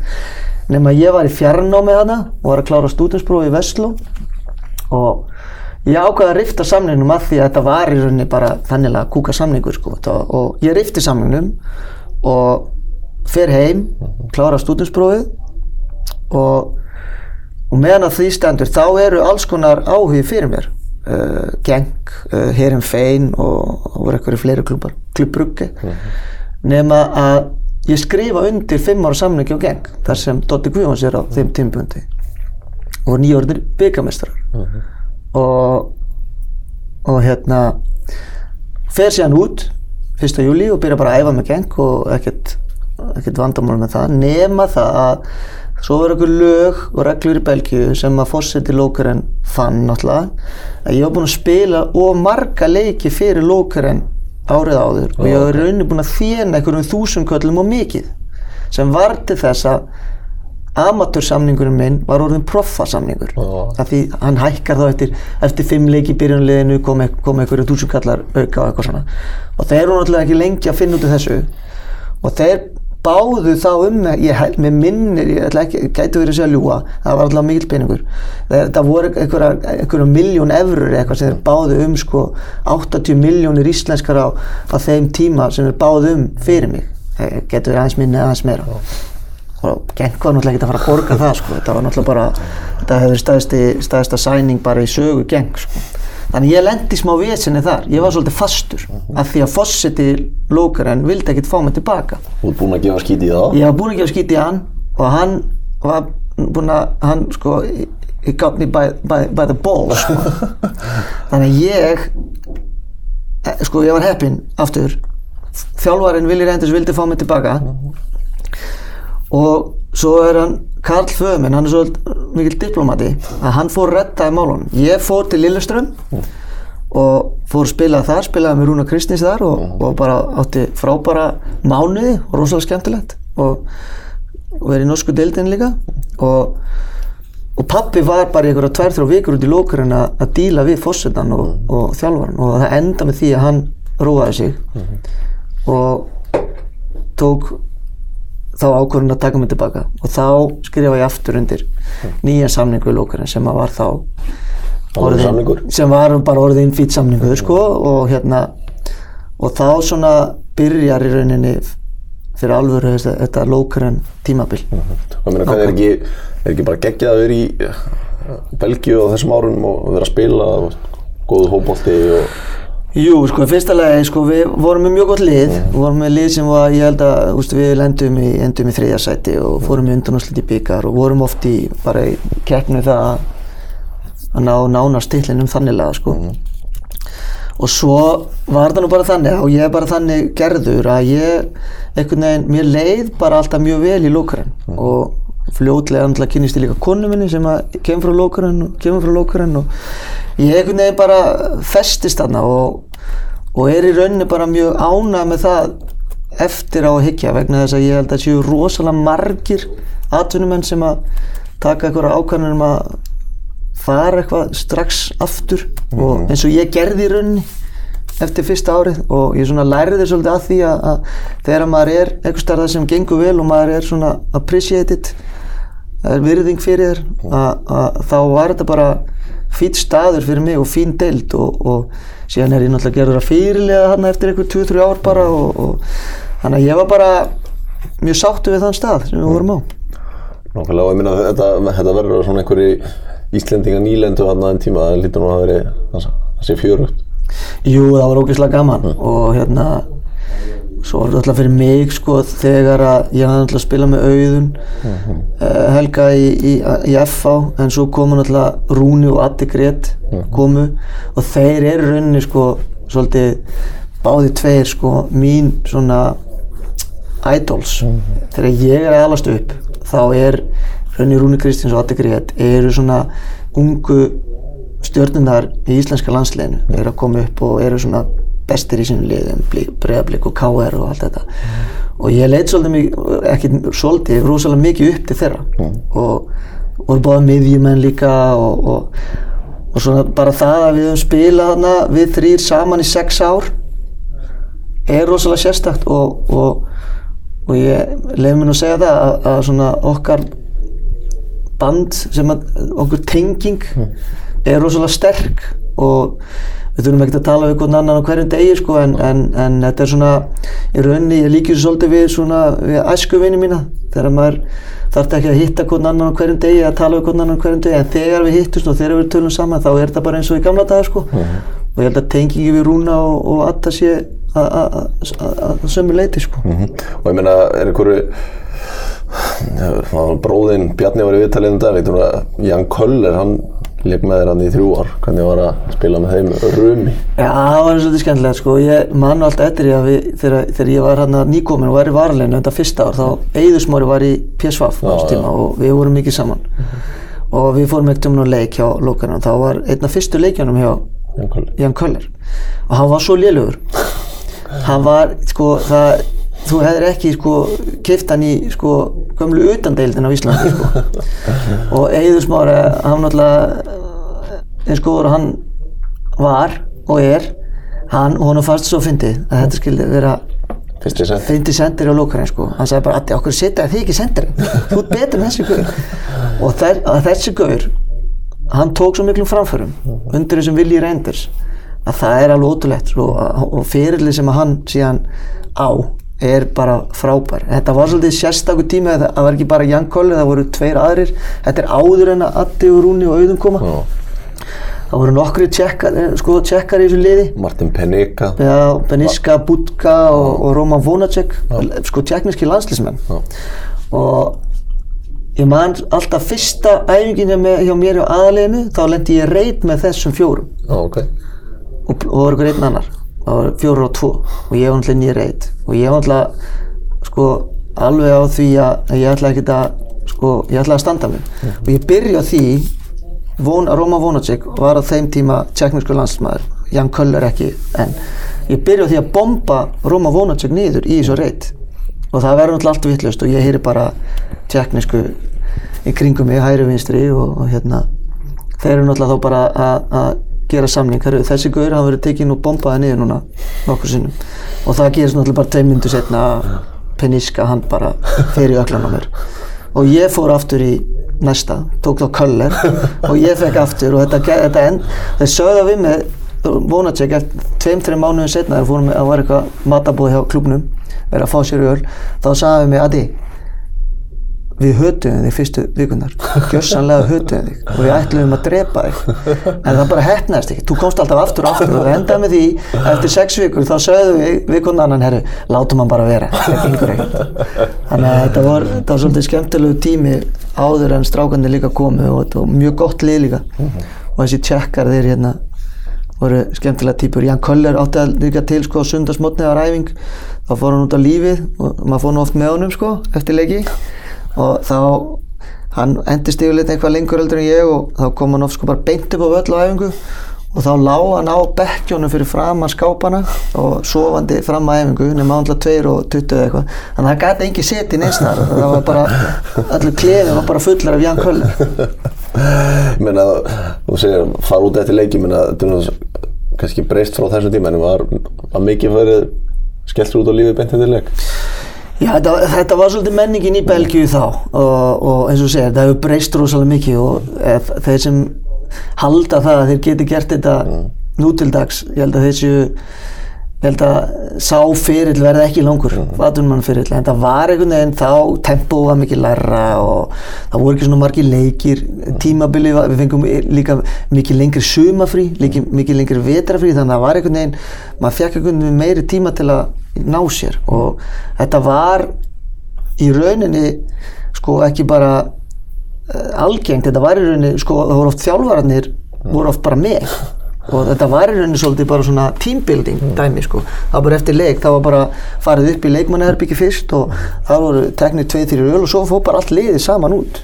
nema ég var í fjarnámi hana og var að klára stúdinsprófi í Vestló og ég ákvaði að rifta samningnum að því að þetta var í rauninni bara þannig að kúka samningur sko. Og ég rifti samningnum og fer heim klára stúdinsprófið og, og meðan að því stendur þá eru alls konar áhugi fyrir mér uh, Genk, uh, Herin Fein og, og voru eitthvað fleiri klubbar klubbrugge nema að ég skrifa undir fimm ára samningi á Genk þar sem Dotti Guðjóns er á þeim tímpundi og nýjórnir byggamestrar og og hérna fer síðan út 1. júli og byrja bara að æfa með Genk og ekkert, ekkert vandamál með það nema það að svo verður einhver lög og reglur í Belgíu sem að fórseti lókurinn fann náttúrulega að ég var búinn að spila of marga leiki fyrir lókurinn árið áður og ég var í rauninni búinn að þjena einhverjum þúsundköllum og mikið sem var til þess að amatörsamningurinn minn var orðin proffasamningur. Af því hann hækkar þá eftir, eftir fimm leiki í byrjunliðinu kom, kom einhverju þúsundkallar auka og eitthvað svona. Og þeir eru náttúrulega ekki lengi að finna út af þessu. Og þeir báðu þá um ég held með minnir ég ætla ekki, gæti verið að segja ljúa það var alltaf mikill peningur það voru einhverja, einhverja miljón eurur eitthvað sem þeir báðu um sko 80 miljónir íslenskar á, á þeim tíma sem þeir báðu um fyrir mig Eh, getur verið aðeins minni aðeins meira og Genk var náttúrulega ekki að fara að borga það sko. þetta var náttúrulega bara þetta hefur staðist staðista sæning bara í sögu Genk sko. Þannig ég lendi smá vesinni þar. Ég var svolítið fastur af því að Fossetti lókarinn vildi ekkert fá mig tilbaka. Þú ert búinn að gefa skít í það? Ég var búinn að gefa skýt í hann og hann var búinn að hann sko he got me by, by, by the balls sko. <laughs> þannig ég eh, sko ég var heppinn aftur. Þjálfarinn Willi Reinders vildi fá mig tilbaka og svo er hann Karl Föðminn, hann er svo mikil diplomati að hann fór rettaði málunum. Ég fór til Lilleström og fór að spila þar, spilaði með Rúna Kristins þar og, og bara átti frábæra mánuði og rosalega skemmtilegt. Og, og er í norsku deildin líka. Og, og pappi var bara í einhverja tvær, þrjá vikur út í lókurinn að, díla við fósettan og, og þjálfaran og það enda með því að hann róaði sig. Og tók þá ákvörðun að taka mig tilbaka. Og þá skrifa ég aftur undir nýja samningu í lókurinn sem að var þá samningur? sem var bara orðin fýt samningur sko, og hérna og þá svona byrjar í rauninni fyrir alvöru þetta, þetta lókurinn tímabil. Hvað meina, hvað er ekki, er ekki bara geggjað að vera í eh, Belgíu á þessum árum og vera að spila og góðu hópolti og Jú, sko, fyrsta lagi, sko, við vorum með mjög gott lið, við vorum með lið sem var, ég held að, úst, við lendum í, endum í þriðja sæti og fórum í undanúslit í byggar og vorum oft í, bara í keppnu það að, að ná nána stillinum þanniglega, sko. Og svo var það nú bara þannig og ég er bara þannig gerður að ég, einhvern veginn, mér leið bara alltaf mjög vel í lókarinn og fljótlega náttúrulega kynist ég líka konu minni sem að kemur frá lókarinn og kemur frá lókarinn og ég einhvern veginn bara festist þarna og, og er í rauninni bara mjög ánað með það eftir á að hyggja vegna þess að ég held að séu rosalega margir atvinnumenn sem að taka eitthvað ákvæmur um að fara eitthvað strax aftur. Og eins og ég gerði í rauninni eftir fyrsta árið og ég svona lærði svolítið að því að, að þegar maður er eitthvað starfað sem gengur vel og maður er svona appreciated er virðing fyrir þér að, að þá var þetta bara fýtt staður fyrir mig og fín deild og, og síðan er ég náttúrulega gerður að fyrirlega þarna eftir eitthvað 2-3 ár bara og, og þannig að ég var bara mjög sáttu við þann stað sem við vorum á. Nákvæmlega og ég minna þetta, þetta verður svona einhverju Íslendinga nýlendu hann aðeins tíma það lítur nú að vera það sé fjörugt. Jú, það var ógeðslega gaman og hérna svo var þetta alltaf fyrir mig sko þegar að ég hafði alltaf spilað með auðun uh, Helga í, í, í FH en svo komu alltaf Rúni og Addi Gret komu og þeir eru rauninni sko svolítið báði tveir sko mín svona idols. Þegar ég er að alast upp þá er rauninni Rúni Kristins og Addi Gret eru svona ungu stjórnunar í íslenska landsleginu eru að koma upp og eru svona bestir í sínum liðum, bregðarblik og KR og allt þetta. Og ég leit svolítið mikið, ekki svolítið, rosalega mikið upp til þeirra. Mm. og voru báða miðjumenn líka og, og, og svona bara það að við höfum spilað hana við þrýr saman í sex ár er rosalega sérstakt. Og, og, og ég lef mér nú að segja það að, að svona okkar band sem að okkur tenging er rosalega sterk og við þurfum ekkert að tala við hvern annan á hverjum degi sko en, en, en þetta er svona í rauninni, ég líkir svo svolítið við svona við æskuvinni mína. Þegar maður þarf ekki að hitta hvern annan á hverjum degi að tala við hvern annan á hverjum degi en þegar við hittust og þegar við tölum saman þá er þetta bara eins og í gamla daga sko. Og ég held að tengingi við Rúna og, og Atta sé að- sömu leiti sko. Mhm. Og ég meina, er einhverju bróðinn Bjarni var í viðtalið um dag, Jan Köller, hann leik með þér hann í þrjú ár, hvernig var að spila með þeim rumi? Já, það var svolítið skemmtilegt sko, ég man alltaf eftir því að við, þegar, þegar ég var hérna nýkomin og var í varleginu þetta fyrsta ár, þá Eiðusmári var í PSV á Já, þessu já. tíma og við vorum mikið saman og við fórum ekkert um nú leik hjá lókarinn og þá var einn af fyrstu leikjunum hjá Jan Köller. Og hann var svo lélugur hann var, sko, það þú hefðir ekki, sko, keift hann í sko, gömlu utandeildin á Íslandi sko. <laughs> og Eiður Smári hann náttúrulega eins góður og hann var og er hann, og hann fannst svo fyndið að þetta skildi vera Fyrst ég sett. fyndi sendir á lókarinn sko hann sagði bara, Addi, okkur setja þið ekki sendir þú ert betur en þessi gaur <laughs> og þær, að þessi gaur hann tók svo miklum framförum undir þessum vilji reynders að það er alveg ótrúlegt og, og fyrirli sem að hann síðan á er bara frábær. Þetta var svolítið sérstakur tími það var ekki bara Jan Kolli, það voru tveir aðrir. Þetta er áður en að Addi og Rúni og Auðun koma. Já. það voru nokkri tjekkar, eh, sko, tjekkar í þessu liði. Martin Penika. Já, Beniska, Budka og, og Roman Vonacek, sko tjekkniski landslísmenn Já. og ég man alltaf fyrsta æfingin hjá mér- hjá aðleginu þá lendi ég reit með þessum fjórum. Já, ok. og, og var ykkur einn annar það var fjóru og tvo og ég var alltaf nýja reit og ég var alltaf sko alveg á því að ég ætla ekki að sko, ég ætla að standa mig og ég byrja því Von, Roma Vonacek var á þeim tíma tjekknisku landsmaður, Jan Köller ekki en ég byrja því að bomba Roma Vonacek niður í þessu reit. Og það verður náttúrulega allt vittlust og ég heyri bara tjekknisku í kringum mig, hægri vinstri og, og hérna. Þeir eru náttúrulega þá bara að gera samning, Herru, þessi gaur hafa verið tekinn og bombaði niður núna nokkur sinnum. Og það gerist náttúrulega bara tveim myndu setna að Peniska hann bara fer í öklan á mér. Og ég fór aftur í næsta, tók þá Köller. Og ég fekk aftur og þetta, þetta end, þeir sögða við með Vonacek eftir tveim, þreim mánuðin setna þegar fórum að var eitthvað matabóð hjá klubnum verið að fá sér öl þá sagði við mig Adi við hötuðum þig fyrstu vikunar gjörsanlega hötuðum þig. Og við ætluðum að drepa þig. En það bara hefnaðist ekki, þú komst alltaf aftur og aftur og það endaði með því. Eftir sex vikur þá sögðum við annan herru, látum hann bara vera. Það gengur ekkert þannig að þetta var, þetta var svolítið skemmtilegu tími áður en strákandi líka komu og þetta var mjög gott lið líka. Og þessi tjekkar þeir hérna voru skemmtilega típur Jan Köller átti að líka til sko sundarsmotni á ræfing þá fór hann út á lífið og maður fór nú oft með honum sko eftir leiki og þá hann endist yfirleitt eitthvað lengur heldur en ég og þá kom hann oft sko bara beint upp á völl á æfingu. Og þá lá hann á bekkjónum fyrir fram að skápana og sofandi fram að æfingu nema ánlega 2 og 20 eða eitthvað. Þannig að það gæti engi seti neins þar. Það var bara, allir klefin var bara fullar af Jan Köller Ég <laughs> meina, þú segir, fara út eftir leiki, menna, þetta er kannski breyst frá þessum tíma, en var, var mikið farið skellt út á lífið beint eftir leik? Já, þetta, þetta var svolítið menningin í Belgíu þá og, og eins og segir, það hefur breyst rosalega mikið og þeir sem halda það að þeir geti gert þetta nú til dags, ég held að þessu ég held að sá fyrirl verði ekki langur, atvinnumann fyrirl en það var einhvern veginn þá tempó var mikið læra og það voru ekki svona margir leikir, tímabili var- við fengum líka mikið lengri sumafrí, mikið lengri vetrafrí þannig að það var einhvern veginn, maður fekk einhvern veginn meiri tíma til að ná sér. Og þetta var í rauninni sko ekki bara uh, algengt, þetta var í rauninni sko það voru oft þjálfararnir voru oft bara með. Og þetta var í rauninni svolítið bara svona teambuilding dæmi sko, það var bara eftir leik það var bara farið upp í leikmannaherbyggi fyrst og það voru teknir tveið þrjir öl og svo fór bara allt liðið saman út.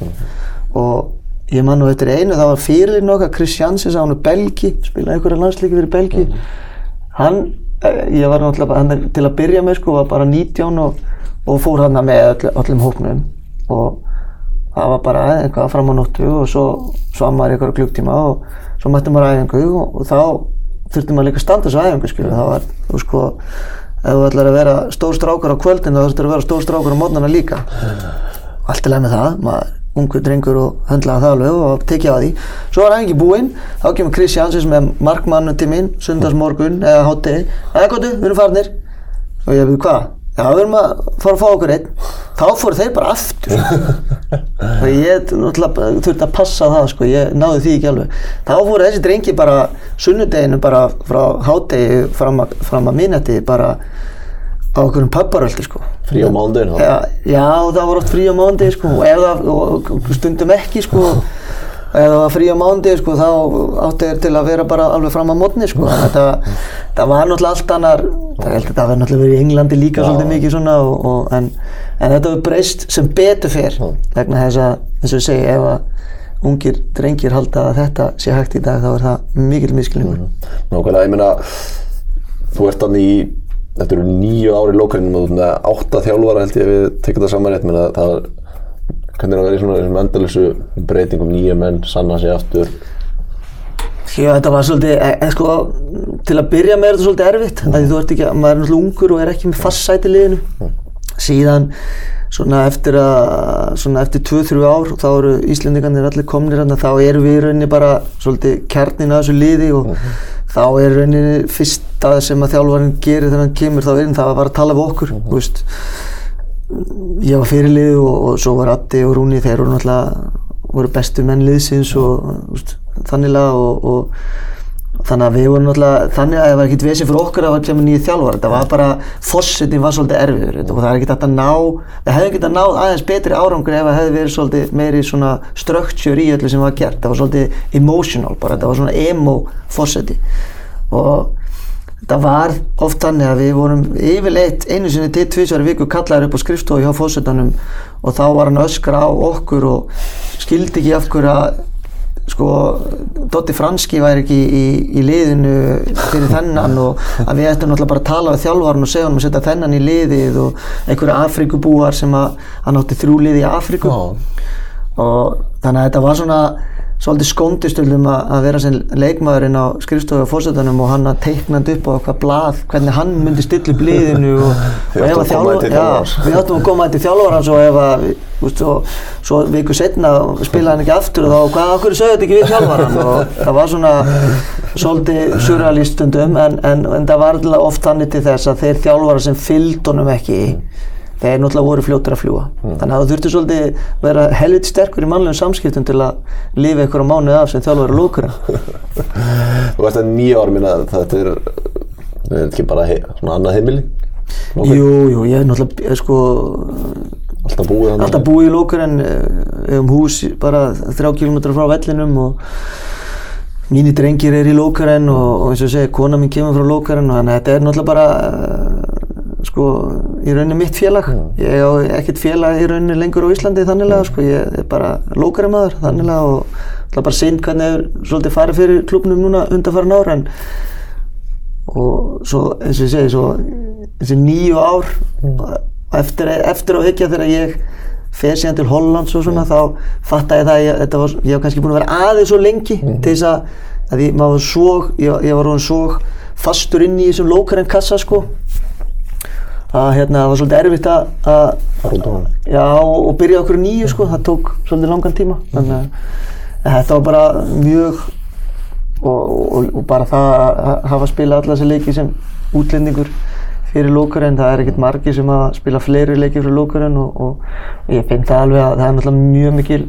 Og ég man nú eftir einu, það var fyrirlinn okkar Chris Janssens, hann er belgi spilaði einhverja landsleiki fyrir belgi. Hann, eh, ég var náttúrulega hann er til að byrja með sko, var bara 19 og, og fór hann með öll, öllum hóknum og það var bara eitthvað fram á nóttu og svo svam maður í einhverja klukktíma og svo mætti maður æfingu og, og þá þurfti maður líka að standa þessu æfingu skilur, það var, þú sko ef þú ætlar að vera stór strákur á kvöldin þá þurftir að vera stór strákur á mótnana líka. Allt leið með það maður ungu drengur og höndlaði það alveg og tekið á því. Svo var æfingi búinn, þá kemur Chris Janssens með markmannu til mín, sundarsmorgun eða hátti, eða gottu, við erum farnir. Og ég hefði hvað? Já, við erum að fara að fá okkur einn. Þá fóru þeir bara aftur. <laughs> Og ég þurfti að passa það sko, ég náði því ekki alveg. Þá fóru þessi drengi bara sunnudeginu bara frá hádegi fram að, að minnati bara á okkur um pabbaröldi sko Frí á mándaginn, þá. Já, það var oft frí á mándi sko, og, það, og og stundum ekki sko, ef það var frí á mándi sko, þá áttu þér til að vera bara alveg fram á mótni sko. Að það, var náttúrulega allt annar, það held að það var náttúrulega verið í Englandi líka Já. svolítið mikið svona og, og, en, en þetta var breyst sem betur fer vegna þess að, eins og ég segi, ef að ungir drengir halda að þetta sé hægt í dag þá er það mikil miskilningur. Nákvæmlega, ég meina, þú ert þannig í, þetta eru nýju ári lókarinn og ert með átta þjálfara held ég að við tekjum það saman rétt, menna það er, hvernig er að vera í svona þessum endalessu breytingum, nýju menn, sanna sig aftur, Já, þetta var svolítið, e, e, sko, til að byrja með er þetta svolítið erfitt, mm. því þú ert ekki, maður er náttúrulega ungur og er ekki með fast sæti í liðinu. Síðan, svona eftir að, svona eftir 2-3 ár, þá eru Íslendingarnir allir komnir hérna, þá erum við í rauninni bara svolítið kjarnin að þessu liði og þá er rauninni fyrsta sem að þjálfarinn gerir þegar hann kemur, þá er hann það að bara að tala við okkur, þú veist. Ég var fyrirlið og, og svo var Addi og Rúni, þeir voru náttúrulega voru bestu menn liðsins og úst, þanniglega og, og þannig að við vorum náttúrulega þannig að það var ekkert vesið fyrir okkur að það var kemur nýju þjálfar þetta var bara, fossetin var svolítið erfiður og það er ekkert að ná við hefðum ekkert að náð aðeins betri árangur ef það hefði verið svolítið meiri svona structure í öllu sem var gert, það var svolítið emotional bara, þetta var svona emo fosseti og þetta var oft þannig að við vorum yfirleitt einu sinni til tvísvar í viku kallaður upp á skrifstofu hjá fósettanum og þá var hann öskra á okkur og skildi ekki af hverju að sko, Dotti Franski væri ekki í, í liðinu fyrir þennan og að við ættum náttúrulega bara að tala við þjálfarn og segja hann að setja þennan í liðið og einhverju Afrikubúar sem að hann átti þrjú liði í Afriku og þannig að þetta var svona svolítið skóndistöldum að vera sem leikmaðurinn á skrifstofu á fórsetanum og hann að teiknandi upp á eitthvað blað hvernig hann myndi stilla upp liðinu og, <laughs> og ef að já, við áttum að koma til þjálfarans og ef að, svo, svo viku setna spilaði hann ekki aftur og þá, hvað, okkur sögðu þetta ekki við þjálfaran <laughs> og það var svona svolítið surrealist stundum en, en, en það var alltaf oft þannig til þess að þeir þjálfara sem fylgd honum ekki þeir náttúrulega voru fljóttir að fljúa þannig að þú þurfti svolítið að vera helviti sterkur í mannlegum samskiptum til að lifa einhverja mánuð af sem þjálfara lókura <laughs> Þú veist að nýja ár minna þetta er, er ekki bara he, svona annað heimili? Jú, jú, ég er náttúrulega eh, sko Alltaf búið alltaf búið í lókaren um hús bara þrjá kilometra frá vellinum og mínir drengir er í lókaren og, og eins og segi, kona mín kemur frá lókaren og þannig að þetta er náttúrulega bara eh, sko, í rauninni mitt félag. Ég á ekkert félag í rauninni lengur á Íslandi þanniglega, sko, ég er bara lókaramaður þanniglega og það er bara synd hvernig er svolítið farið fyrir klubnum núna undanfærin ára en og svo eins og ég segi svo þessi nýju ár eftir, eftir á hyggja þegar ég fer síðan til Hollands og svona þá fatta ég það að ég, var, ég var kannski búin að vera aðeins svo lengi til þess að, að ég, maður svo, ég, ég var orðin svo fastur inn í þessum lókarinn kassa sko að hérna það var svolítið erfitt að, að Já, og byrja okkur nýju sko, það tók svolítið langan tíma þannig að þetta var bara mjög og, og, og bara það að hafa spilað alla þessi leiki sem útlendingur fyrir lókurinn, það er ekkert margir sem að spila fleiri leiki fyrir lókurinn og, og ég finn það alveg að það er náttúrulega mjög mikil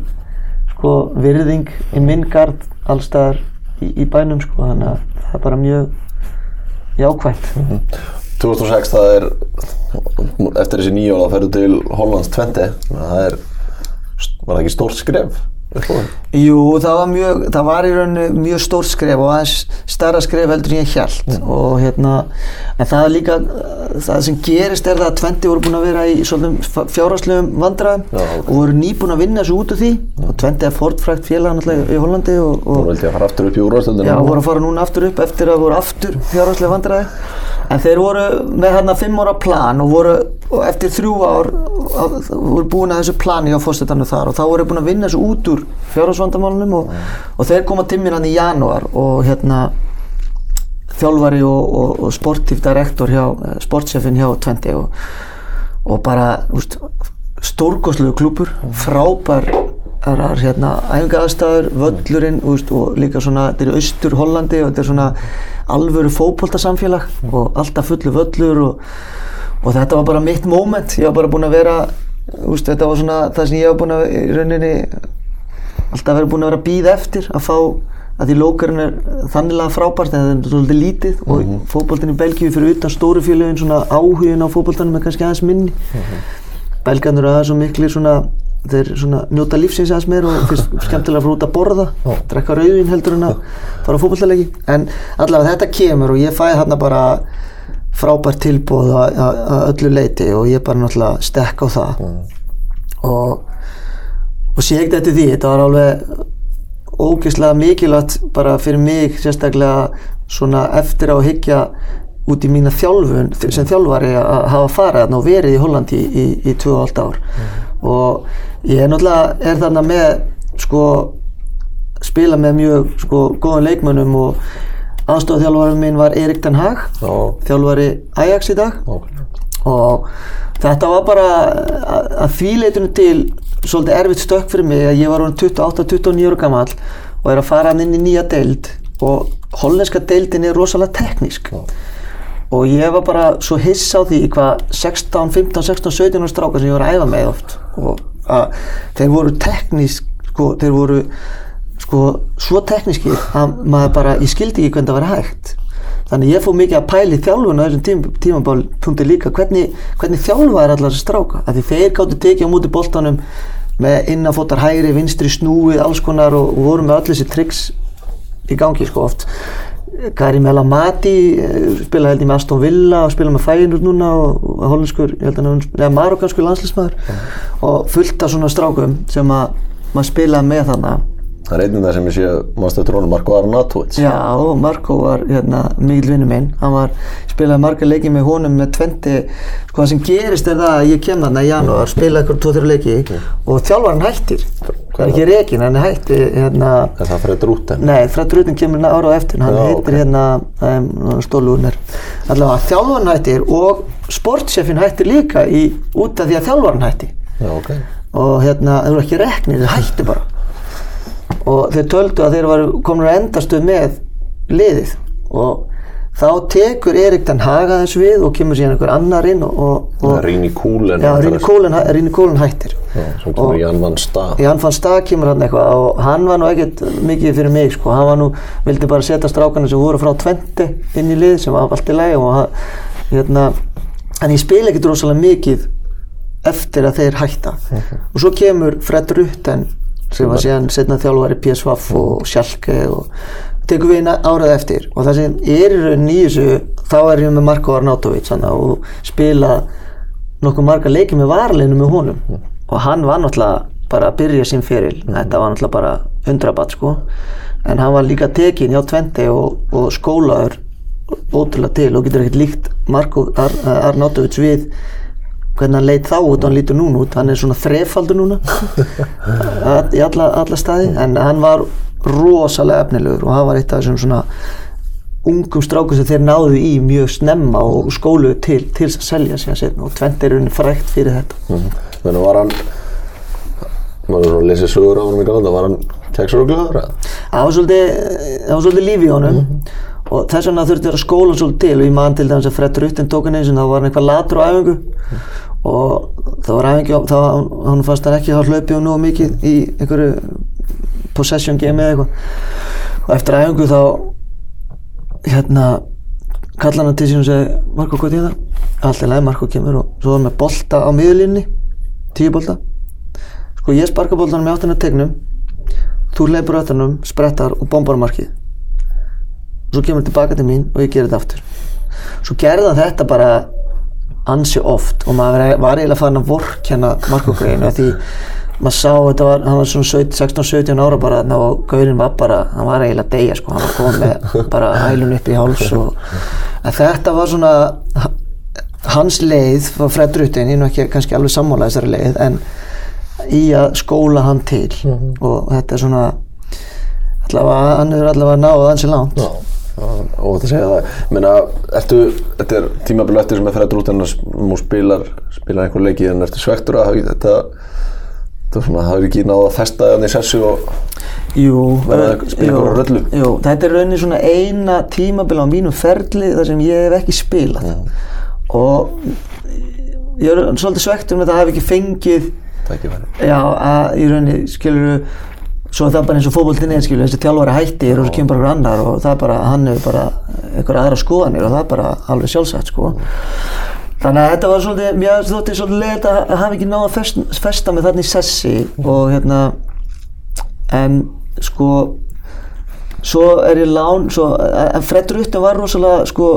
sko, virðing í minn gard allstaðar í, í bænum sko, þannig að það er bara mjög jákvæmt 2006 það er eftir þessi ár þá ferðu til Hollands 20 það er, var það ekki stórt skref? Jú, það var mjög, það var í rauninni mjög stór skref og aðeins stærra skref heldur en ég hjælt og hérna, en það er líka, það sem gerist er það að Twente voru búin að vera í svolítum fjárhagslegum vandræðum Já, ok. og voru nýbúin að vinna þessu út af því. Og og Twente er fortfrækt félag náttúrulega í Hollandi og, og vildi ég að fara aftur upp í úrvastöndinu. Já, voru að fara núna aftur upp eftir að voru aftur fjárhagslega vandræði. En þeir voru með hérna fimm ára plan og voru og eftir þrjú ár voru búin að þessu plani á fórsetannu þar og þá voru búin að vinna þessu út úr fjárhagsvandamálunum og, og þeir koma til mér hann í janúar og hérna þjálfari og, og, og sportív direktor hjá, eh, sportsefin hjá Twente og, og bara úst, stórkosluðu klúpur frábær hérna æfinga aðstæður, völlurinn úst, og líka svona, þetta er austur Hollandi og þetta er svona alvöru fótboltasamfélag og alltaf fullu völlur og, og þetta var bara mitt moment, ég var bara búinn að vera úst, þetta var svona það sem ég var búinn að í rauninni alltaf verið búinn að vera að býða eftir að fá að því lókarinn er þannilega frábært en það er svolítið lítið og mm -hmm. fótboltin í Belgíu fyrir utan stóru félögin svona áhugin á fótboltanum er kannski aðeins minni. Mm -hmm. Belgarnir eru aðeins svo miklu svona þeir svona njóta lífsins aðeins meir og finnst <laughs> skemmtilega að fara út að borða drekka rauðin heldur en að fara á fótboltalegi en allavega þetta kemur og ég fæði þarna bara frábært tilbúð að að öllu leiti og ég bara náttúrulega stekk á það. Og og sé ekkert eftir því, þetta var alveg ógeðslega mikilvægt bara fyrir mig sérstaklega svona eftir á að hyggja út í mína þjálfun sem þjálfari að hafa þarna og verið í Hollandi í, í, í 2,5 ár og ég er náttúrulega er þarna með sko spila með mjög sko góðan leikmönnum og aðstofþjálfarinn minn var Erik Den Haag Já. þjálfari Ajax í dag Ok. og þetta var bara að, að því leitinu til svolítið erfitt stökk fyrir mig að ég var orðinn 28-29 ára gammal og er að fara hann inn í nýja deild og hollenska deildin er rosalega teknísk. Og ég var bara svo hiss á því hvað 16, 15, 16, 17 ára strákar sem ég var að æfa með oft og að þeir voru teknísk sko, þeir voru sko svo tekníski að maður bara, ég skildi ekki hvernig það var hægt þannig ég fór mikið að pæli þjálfun á þessum tím, tímabálpunkti líka. Hvernig, hvernig þjálfa er allar þessi stráka af því þeir gáttu tekið á múti boltanum með innanfótar hægri, vinstri, snúið alls konar og, og voru með öll þessi triks í gangi sko oft. Karim El Amati spila held ég með Aston Villa og spila með Feyenoord núna og, hollenskur, ég held að marokkanskur landslýsmaður og fullt af svona strákum sem að maður spilaði með þannig Það er einnum það sem ég sé mástu eftir honum Marko Arnautovic. Já, Marko var hérna, mikil vinnu minn, hann var spilaði marga leiki með honum með 20 sko það sem gerist er það að ég kem þarna í janúar, spilaði eitthvað 2-3 leiki og þjálfarinn hættir, það er ekki rekin, hann hætti hérna, Er það Fred Rúten? nei, Fred Rutin kemur ára á eftir, hann heitir ok. hérna um, Stólúner, allavega þjálfarinn hættir og sportsefin hættir líka í, út af því að þjálfarinn hætti Já, ok. og hérna, þeir voru ekki reknir, þeir hættu bara og þeir töldu að þeir varu komin að endastu með liðið og þá tekur Erik Den Haga þess við og kemur síðan einhver annar inn og, og, Ríni Kúlen. hættir Svo kemur Jan Van Stað. Jan fann stað kemur hann eitthvað og hann var nú ekkert mikið fyrir mig sko, hann var nú, vildi bara setja strákana sem voru frá Twente inn í lið sem var allt í lagi og hérna, en ég spila ekkert rosalega mikið eftir að þeir hætta <laughs> og svo kemur Fred Rutten sem var síðan setna þjálfari PSV og Schalke og tekur við inn árað eftir. Og það sem er í rauninni í þessu þá er ég með Marko Arnautovic hana, og spila nokkuð marga leiki með varleinu með honum. Og hann var náttúrulega bara að byrja sín feril. Þetta var náttúrulega bara undrabatt sko. En hann var líka tekin hjá Twente og, og skólaður ótrúlega til og getur ekkert líkt Marko Ar Arnautovic við hvernig hann leit þá út og hann lítur núna út hann er svona þrefaldur núna. <laughs> Í alla, alla staði en hann var rosalega efnilegur og hann var eitt af þessum svona ungum strákum sem þeir náðu í mjög snemma og skóluðu til til að selja sig að setna og Twente er unni frækt fyrir þetta. Þannig var hann, maður svo að lesa sögur á hann galanda, var hann eða? það var svolítið, það var svolítið líf í honum og þess vegna þurfti að skóla svolítið til. Og ég man til dæmis að Fred Rutten tók hann eins og það var eitthvað latur á æfingu. Og það var æfingi þá hann fannst hann ekki hafa hlaupið og nú mikið í einhverju possession game eða eitthvað. Og eftir æfingu þá hérna kalla hann til sín og segi Marko hvað er það? Alltaf leið Marko kemur og svo var hann með bolta á miðlínni tíu bolta. Sko ég sparka boltanum í áttina tegnum þú hleypur áttanum, sprettar og bombar markið og svo kemur hann tilbaka til mín og ég gerir þetta aftur. Svo gerði hann þetta bara ansi oft og maður var- eiginlega farin að vorkenna Marko Greinu því maður sá þetta var, hann var svona 16-17 ára bara og gaurinn var bara, hann var eiginlega að deyja sko, hann var komið bara hælun upp í háls og þetta var svona hans leið var Fred Rutten, ég er nú ekki kannski alveg sammála þessari leið en í að skóla hann til. Og þetta er svona allavega, hann hefur allavega náð ansi langt. Já, og þetta segja það Menna, ertu, þetta er tímabil eftir sem er fyrir að drúta en nú spilar spilar einhver leiki en ertu svektur að þetta þetta er svona, hafið ekki náða að festa þannig sessu og Jú, Verða að spila einhverja röllu? Jú, þetta er rauninni svona eina tímabil á mínum ferli þar sem ég hef ekki spilað og ég er svolítið svektur með það að hafa ekki fengið tækifæri já, að í rauninni skilur svo er það bara eins og fótboltin er skilur þessi þjálfari hættir og svo kemur bara einhver annar og það er bara, hann hefur bara einhverja aðra skoðanir og það er bara alveg sjálfsagt sko. Þannig að þetta var svolítið, mér þótti svolítið leitt að hafa ekki náða að festa, með þarna í sessi og hérna en sko svo er ég lán svo, en Fred Rutten var rosalega sko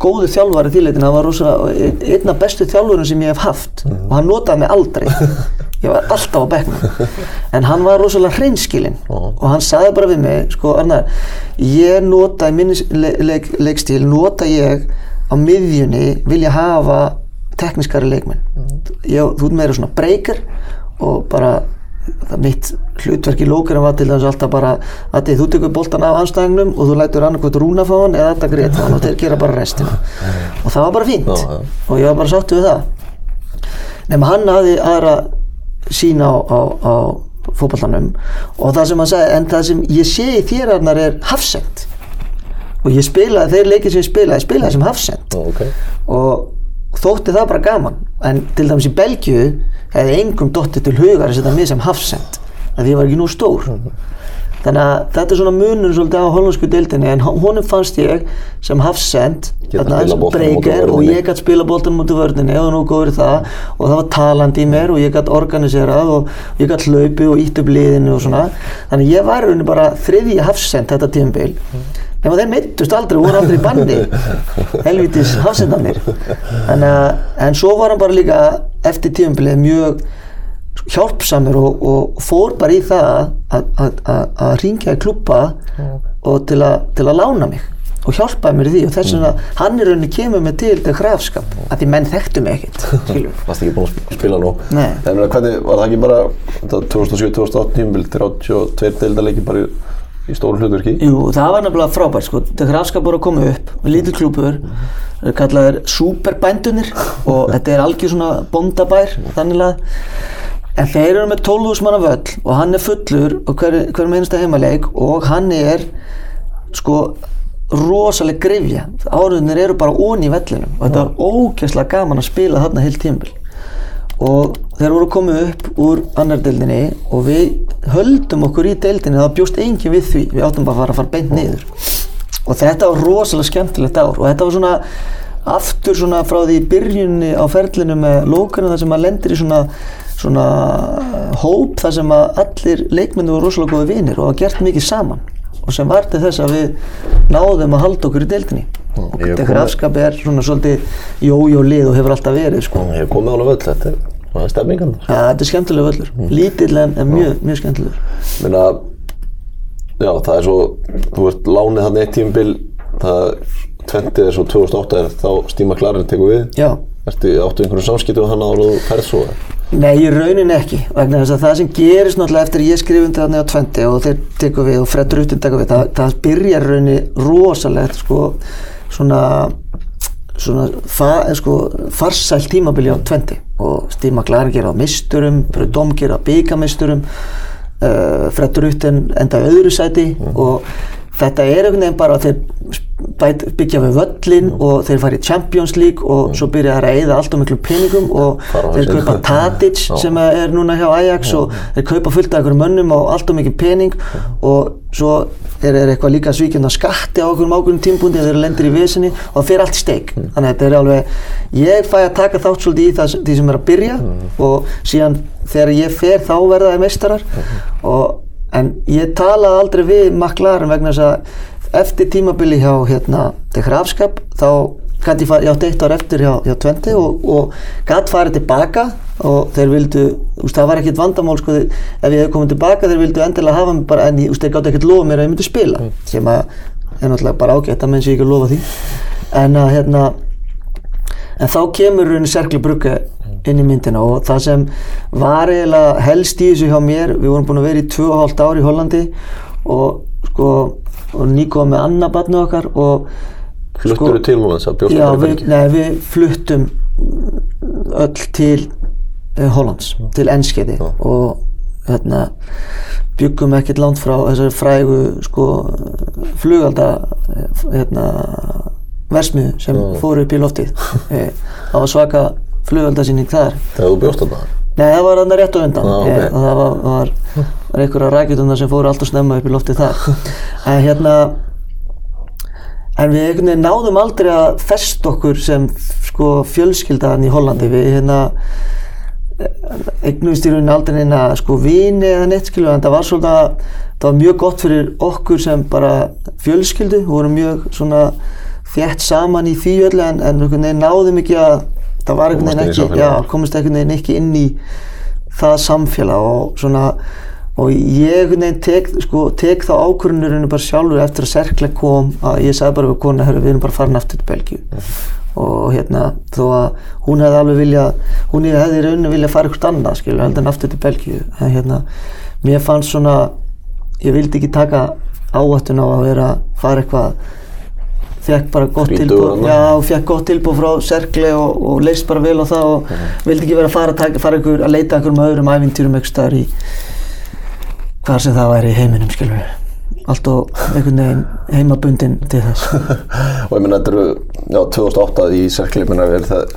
góðu þjálfari þýleitin, hann var rosalega einn af bestu þjálfurum sem ég hef haft og hann notaði mig aldrei <laughs> ég var alltaf á bekknum. En hann var rosalega hreinskilinn. Og hann sagði bara við mig sko Arnar, ég nota í minni le nota ég á miðjunni vilja hafa tekniskari leikmenn. Ég, þú meira svona breykar og bara mitt hlutverk í lókurinn var til þess alltaf bara að þú tekur boltan af anstæðingnum og þú lætur annarkvæmt rúna fá hann eða þetta greit hann og þeir gera bara restina. Og það var bara fínt. Og ég var bara sáttu við það. Nema hann hafði aðra sína á, á, á fótballanum og það sem hann sagði en það sem ég sé í þér Arnar er hafsend og ég spilaði, þeir leikir sem ég spilaði, spilaði sem hafsend ok. Og þótti það bara gaman. En til dæmis í Belgíu hefði engum dottið til hugar að setja mig sem hafsend af því ég var ekki nú stór þannig að þetta er svona munur svolítið á hollensku deildinni en hon- honum fannst ég sem hafsend úr og ég gætt spila boltan mútið vörðinni og nú góður það og það var talandi í mér og ég gætt organiserað og ég gætt hlaupið og ítt upp liðinu og svona. Þannig ég var rauninni bara þriðji hafsend þetta tímabil. Nema þeir meittust aldrei, voru aldrei í banni <laughs> helvitis hafsendanir en, en svo var hann bara líka eftir tímabilið mjög hjálpsamur og, og fór bara í það að, ringja í klubba og til, a, til að lána mig og hjálpaði mér í því og þess vegna hann í rauninni kemur mig til þetta grafskap að því menn þekktu mig ekkert <laughs> varst ekki búin að sp- spila nú? Nei. en hvernig, var það ekki bara 2007-2008 tímabil 32 deildarleiki bara í, í stóru hlutverki Jú, það var nefnilega frábært sko. þetta grafskap voru að koma upp, lítill klúpur það er kallaðir superbændunir og þetta er algjör svona bóndabær þannig að en þeir eru með 12.000 manna völl og hann er fullur og hver, hver minnsta heimaleik og hann er sko rosaleg grifja áriðinir eru bara ón í vellinum og þetta var ógeðslega gaman að spila þarna heilt tímbil og þeir voru komið upp úr annar deildinni og við höldum okkur í deildinni það bjóst engin við því, við áttum bara að fara að fara beint niður. Og þetta var rosalega skemmtilegt ár og þetta var svona aftur svona frá því byrjunni á ferlinu með lókanu þar sem maður lendir í svona svona hóp þar sem að allir leikmennu voru rosalega góði vinir og hafa gert mikið saman. Og sem var til þess að við náðum að halda okkur í deildinni. Og ég þetta kom- grafskap er svona svolítið jó-jó lið og hefur alltaf verið sko. ég hef komið hana völl þetta er, það er stefningan Ja, þetta er skemmtilega völlur, lítill en, en mjög, mjög skemmtilegur. Meina, já, það er svo, þú ert lánið þannig eitt tímabil, það tventið er svo 2008 er þá Stíma Klarinn tekur við. Já, Ertu, áttu einhverjum samskipti við hann ára og ferð svo? nei, í raunin ekki, vegna þess að það sem gerist náttúrulega eftir ég skrifundi þarna á 20 og þeir tekur við og Fred Rutten tekur við, það, það byrjar í rauninni rosalegt, sko, svona, svona, fa, sko, farsæl tímabili á 20 og Stíma Klarinn gera á misturum, Brudom gera á byggameisturum, uh, Fred Rutten enda öðru sæti og þetta er einhvern veginn bara að þeir byggja við völlin og þeir fara í Champions League og svo byrja að eyða allt og miklu peningum og Fara þeir kaupa Tadic sem er núna hjá Ajax og þeir kaupa fullt af einhverjum mönnum og allt og mikið pening og svo er þeir eitthvað líka svíkjum að skatti á einhverjum ákveðum tímpundi þegar þeir lendir í vesinni og það fer allt í steik. Þannig að þetta er alveg, ég fæ að taka þátt svolítið í það, því sem er að byrja og síðan þegar ég fer þá verða þeir meistarar og en ég talaði aldrei við McLaren vegna þess að eftir tímabili hjá hérna, til hrafskap þá gæti ég átti eitt ár eftir hjá, hjá Twente og, og gæti farið tilbaka og þeir vildu, veist, það var ekkert vandamál sko, ef ég hef komið tilbaka þeir vildu endilega hafa mig bara, en veist, þeir gátt ekkert lofa mér að ég myndi spila, sem að er náttúrulega bara ágætt að menn sé ekki að lofa því. En að hérna en þá kemur raunin Serkli Brugge inn í myndina og það sem var eiginlega helst í þessu hjá mér við vorum búin að vera í 2,5 ár í Hollandi og sko og nýkoða með annað barnu okkar og Fluttur þú til hún þess að bjósta Já, bara í við, Belgíu? nei, við fluttum öll til uh, Hollands, til Enskeiði Já. og hérna, byggum ekkert langt frá þessari frægu sko, flugalda hérna, versmiðu sem fór upp í loftið <laughs> Eh, það var svaka flugaldarsýning þar. Þegar þú bjóst þarna? Nei, það var þarna rétt á undan. Já, ok. Eh, og það var, var, var einhverja rækjutundar sem fóru alltaf snemma upp í loftið þar. <laughs> En hérna en við einhvern veginn náðum aldrei að fest okkur sem sko fjölskyldaðan í Hollandi. Við hérna eignumst í rauninni aldrei neina sko vini eða neitt skilu en það var að það var mjög gott fyrir okkur sem bara fjölskyldu, við vorum mjög svona þétt saman í því öllu en, en einhvern veginn náðum ekki að það var einhvern veginn ekki, já, komist einhvern veginn ekki inn í það samfélag og svona og ég einhvern veginn tek, sko, tek þá ákvörðunurinn bara sjálfur eftir að Serkle kom að ég sagði bara við konu, herru, við erum bara farin aftur til Belgíu. Og hérna þó að hún hefði alveg viljað hún hefði í rauninni viljað fara eitthvað annað skilur, heldur en aftur til Belgíu. En hérna, mér fannst svona ég vildi ekki taka áhættun á að vera fara eitthvað fekk bara gott já, fekk gott tilbúð frá Serkle og, og leist bara vel á það og vildi ekki vera að fara taka, fara ykkur, að leita ykkur um öðrum æfintýrum eitthvað staðar í hvað sem það væri í heiminum skilur við allt og einhvern veginn heimabundin til þess. <laughs> Og ég menna þetta eru, já, 2008 í Serkli, ég menna er það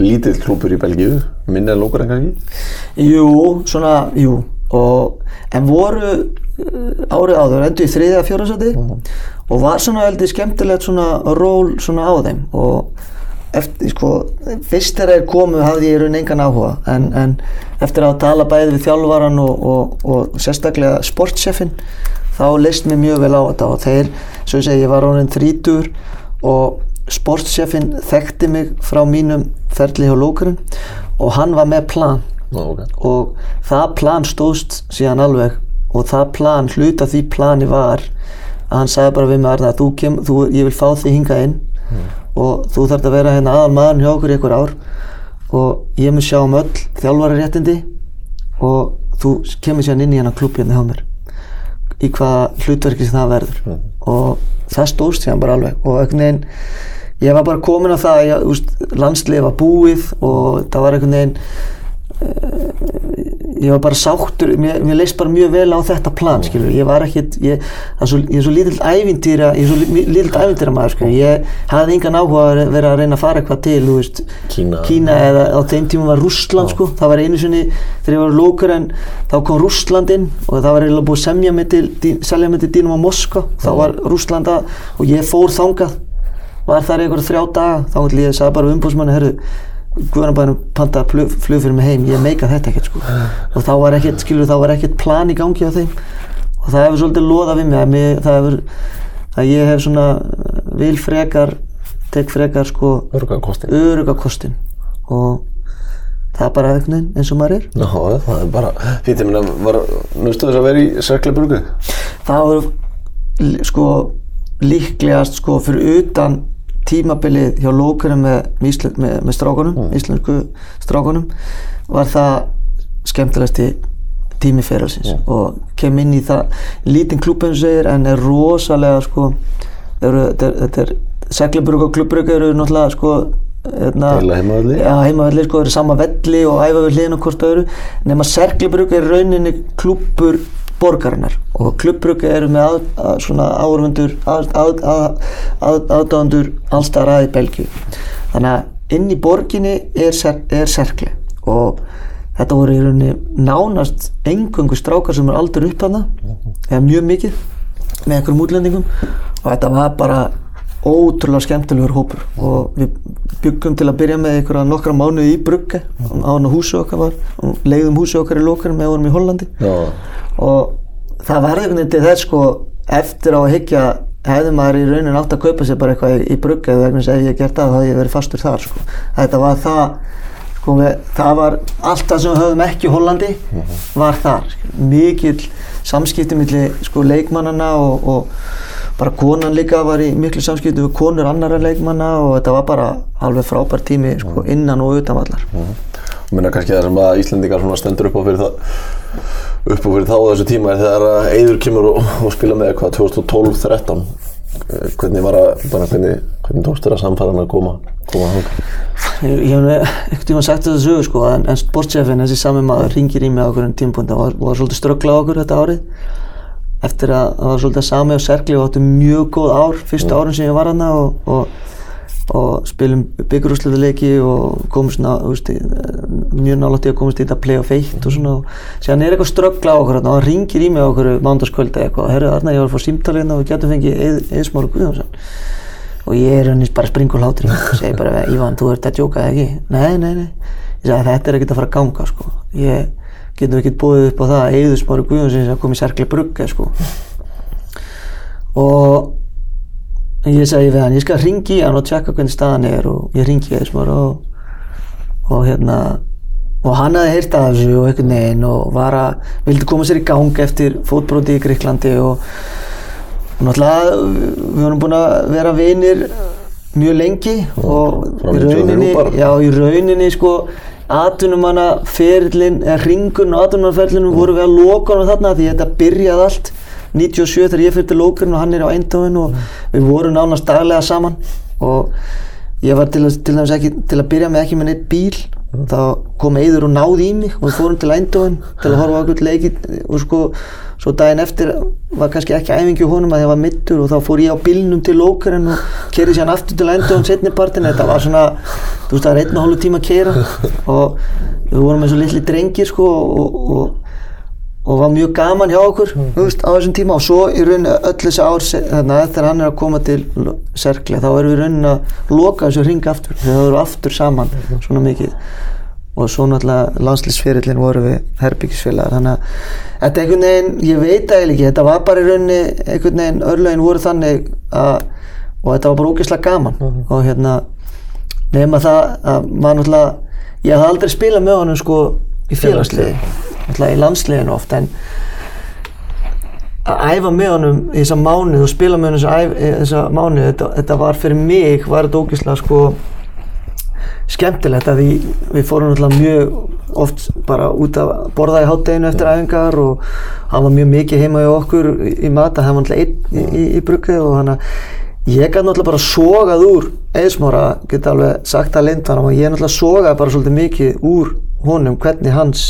lítill klúpur í Belgíu, minni en lókur en kannski? Jú, svona, jú. Og, en voru uh, árið áður, endur í þriðja fjórasæti og var svona heldur skemmtilegt svona ról svona á þeim. Og eftir, sko, fyrst þegar þeir komu hafði ég raun engan áhuga. En, en eftir að tala bæði við þjálfaran og, og, og sérstaklega sportsefin þá leist mér mjög vel á þetta. Og þeir, svo ég segi, ég var orðin þrítur og sportsefin þekkti mig frá mínum ferli hjá lókurinn og hann var með plan. Já, ok. og það plan stóðst síðan alveg og það plan, hluta því plani var að hann sagði bara við mig Arna, þú kem, þú, ég vil fá þig hingað inn. Og þú þarf að vera hérna aðal maður hjá okkur í einhver ár. Og ég mun sjá um öll þjálfari réttindi og þú kemur síðan inn í hérna klubb hérna hjá mér. Í hvaða hlutverki sem það verður. Og það stóðst síðan bara alveg. Og einhvern veginn ég var bara komin á það að landslið var búið og það var einhvern veginn ég var bara sáttur, mér, mér leist bara mjög vel á þetta plan, skilur, ég var ekkit ég, svo, ég er svo lítill ævintýra ég er svo lí- lítill ævintýra maður, sko ég hafði engan áhuga að vera að reyna að fara eitthvað til, þú veist, Kína. eða á þeim tíma var Rússland, sko, það var einu sinni þegar ég var lókur en þá kom Rússland inn og það var eiginlega búið að semja mig til, selja mig til Dínum á Moskva, þá var Rússland að, og ég fór þangað. Var þar einhverja þrjá daga. Þá ætli ég sagði bara við umbúðsmanni herru Guðanabæðinu pantaði flug, flug fyrir mig heim. Ég meika þetta ekkert sko. Og þá var ekkert, skilur þá var ekkert plan í gangi á þeim. Og það hefur svolítið loðað við mig að mig, það hefur að ég hef svona uh, vil frekar tek frekar sko Örgan kostin. öruga kostin og það er bara einhvern veginn eins og maður er. Já, það er bara, ég meina, var, nustu þess að vera í Serkli Brugu? það var l- sko líklegast sko fyrir utan tímabilið hjá lókurum með, með, með, með strákunum, íslensku strákunum var það skemmtilegasti tími feralsins og kem inn í það. Lítinn klúb eins og segir en er rosalega sko eru, þetta er, er Seglebrug og Klubbrug eru náttúrulega sko hérna, heimavelli. Heimavelli sko, eru sama velli og æfa við hliðin og hvort öðru. Nema Serglebrug er í rauninni klúbbur borgarinnar. Og klubbrug eru með að, að, áhörfundur að, að, að, aðdáðandur allstæðar að í Belgíu. Þannig að inn í borginni er, er Serkle og þetta voru í rauninni nánast engöngu strákar sem er aldrei upp hana eða mjög mikið með einhverjum útlendingum. Og þetta var bara ótrúlega skemmtilegur hópur. Og við byggum til að byrja með einhverja nokkra mánuði í Brugge á hann húsi okkar var og leiðum húsi okkar í lókarum með vorum í Hollandi. Já, og það var einhvern veginn til þess sko eftir á að higgja hefði maður í raunin átt að kaupa sér bara eitthvað í, í Brugge eða vegna þess að ef ég gert það þá hefði ég verið fastur þar sko. Þetta var það sko við, það var allt það sem við höfum ekki í Hollandi var þar, mikill samskipti milli sko leikmannana og, og bara konan líka var í miklu samskipti við konur annara leikmanna og þetta var bara alveg frábær tími sko innan og utan vallar. Og minna kannski það sem að Íslendingar svona stendur upp á fyrir það upp á fyrir þá á þessu tíma er þegar að Eiður kemur og, og spila með hvað 2012-13 hvernig var að bara hvernig, hvernig tókst þér að samfara hann að koma koma hang Ég ég hef einhvern tíma sagt þetta sögu sko en, en sportchefin, þessi sami maður, ringir í mig á okkur en tímpunta og var, var svolítið ströggla okkur þetta árið eftir að það var svolítið sami og serkli og áttu mjög góð ár fyrstu árin sem ég var hana og, og, og spilum byggjurúsleita leiki og komum svona, þú veist, í- mjög nálægt í að komast í þetta play of eight og svona og séðan er eitthvað ströggla á okkur og hann ringir í mig á okkur mándaskvöldi eitthvað. Og herru þarna ég var að fá símtalina og við getum fengið Eðsmáru Guðjónsson. Og ég er henni bara springur hlátur og segi bara, Ívan, þú ert að djóka ekki? Nei, nei, nei, ég segi þetta er ekkert að fara að ganga sko. ég getum ekkert búið upp á það að Eður Smári Guðjónsson sem kom í Serkli Brugge sko. og ég segi við hann, ég skal ringi hann og tjekka hvernig staðan er og ég ringi Eður Smári og, og hérna og hann hafði heyrt af þessu og einhvern veginn og var að, vildi koma sér í gang eftir fótbróti í Gríklandi og og náttúrulega við vorum búin að vera vinir mjög lengi og frá í 93 rauninni, já, í rauninni sko atvinnumanna ferlin eða ringun og atvinnumannaferlinum voru við að loka hann þarna því þetta byrjaði allt 97 þegar ég fyrir til lókurinn og hann er á eindóin og við vorum nánast daglega saman. Og ég var til, til dæmis ekki til að byrja með ekki með neitt bíl. Þá kom Eiður og náði í mig og við fórum til Eindhoven til að horfa okkur leiki og sko svo daginn eftir var kannski ekki æfingi á honum að ég var mittur og þá fór ég á bílnum til Lókaren og kerði sér aftur til Eindhoven setnipartin þetta var svona, þú veist það var einn og hálfu tíma að kera og við vorum eins og litli drengir sko og, og, og var mjög gaman hjá okkur þú veist, á þessum tíma. Og svo í rauninni öll þessi ár þegar hann er að koma til Serkle þá erum við í rauninni að loka þessu ring aftur það eru aftur saman svona mikið og svo náttúrulega landslýsferillin voru við herbyggisfélagar þannig að þetta einhvern veginn, ég veit eiginlega ekki þetta var bara í rauninni einhvern veginn örlögin voru þannig að og þetta var bara ógeðslega gaman. Og hérna nema það að maður náttúrulega ég hafði aldrei spilað með honum sko í félagsliði náttúrulega í landsliðinu oft en að æfa með honum í þessa mánuð og spila með honum í þessa mánuð þetta, þetta var fyrir mig var þetta ógeðslega sko skemmtilegt að við, við fórum náttúrulega mjög oft bara út að borða í hátteginu eftir æfingar og hann var mjög mikið heima í okkur í, í mat að hann var náttúrulega einn í, í, í bruggið og hann að ég gæti náttúrulega bara sogað úr eðsmára, geta alveg sagt að lindanum og ég náttúrulega sogaði bara svolítið mikið úr honum, hvernig hans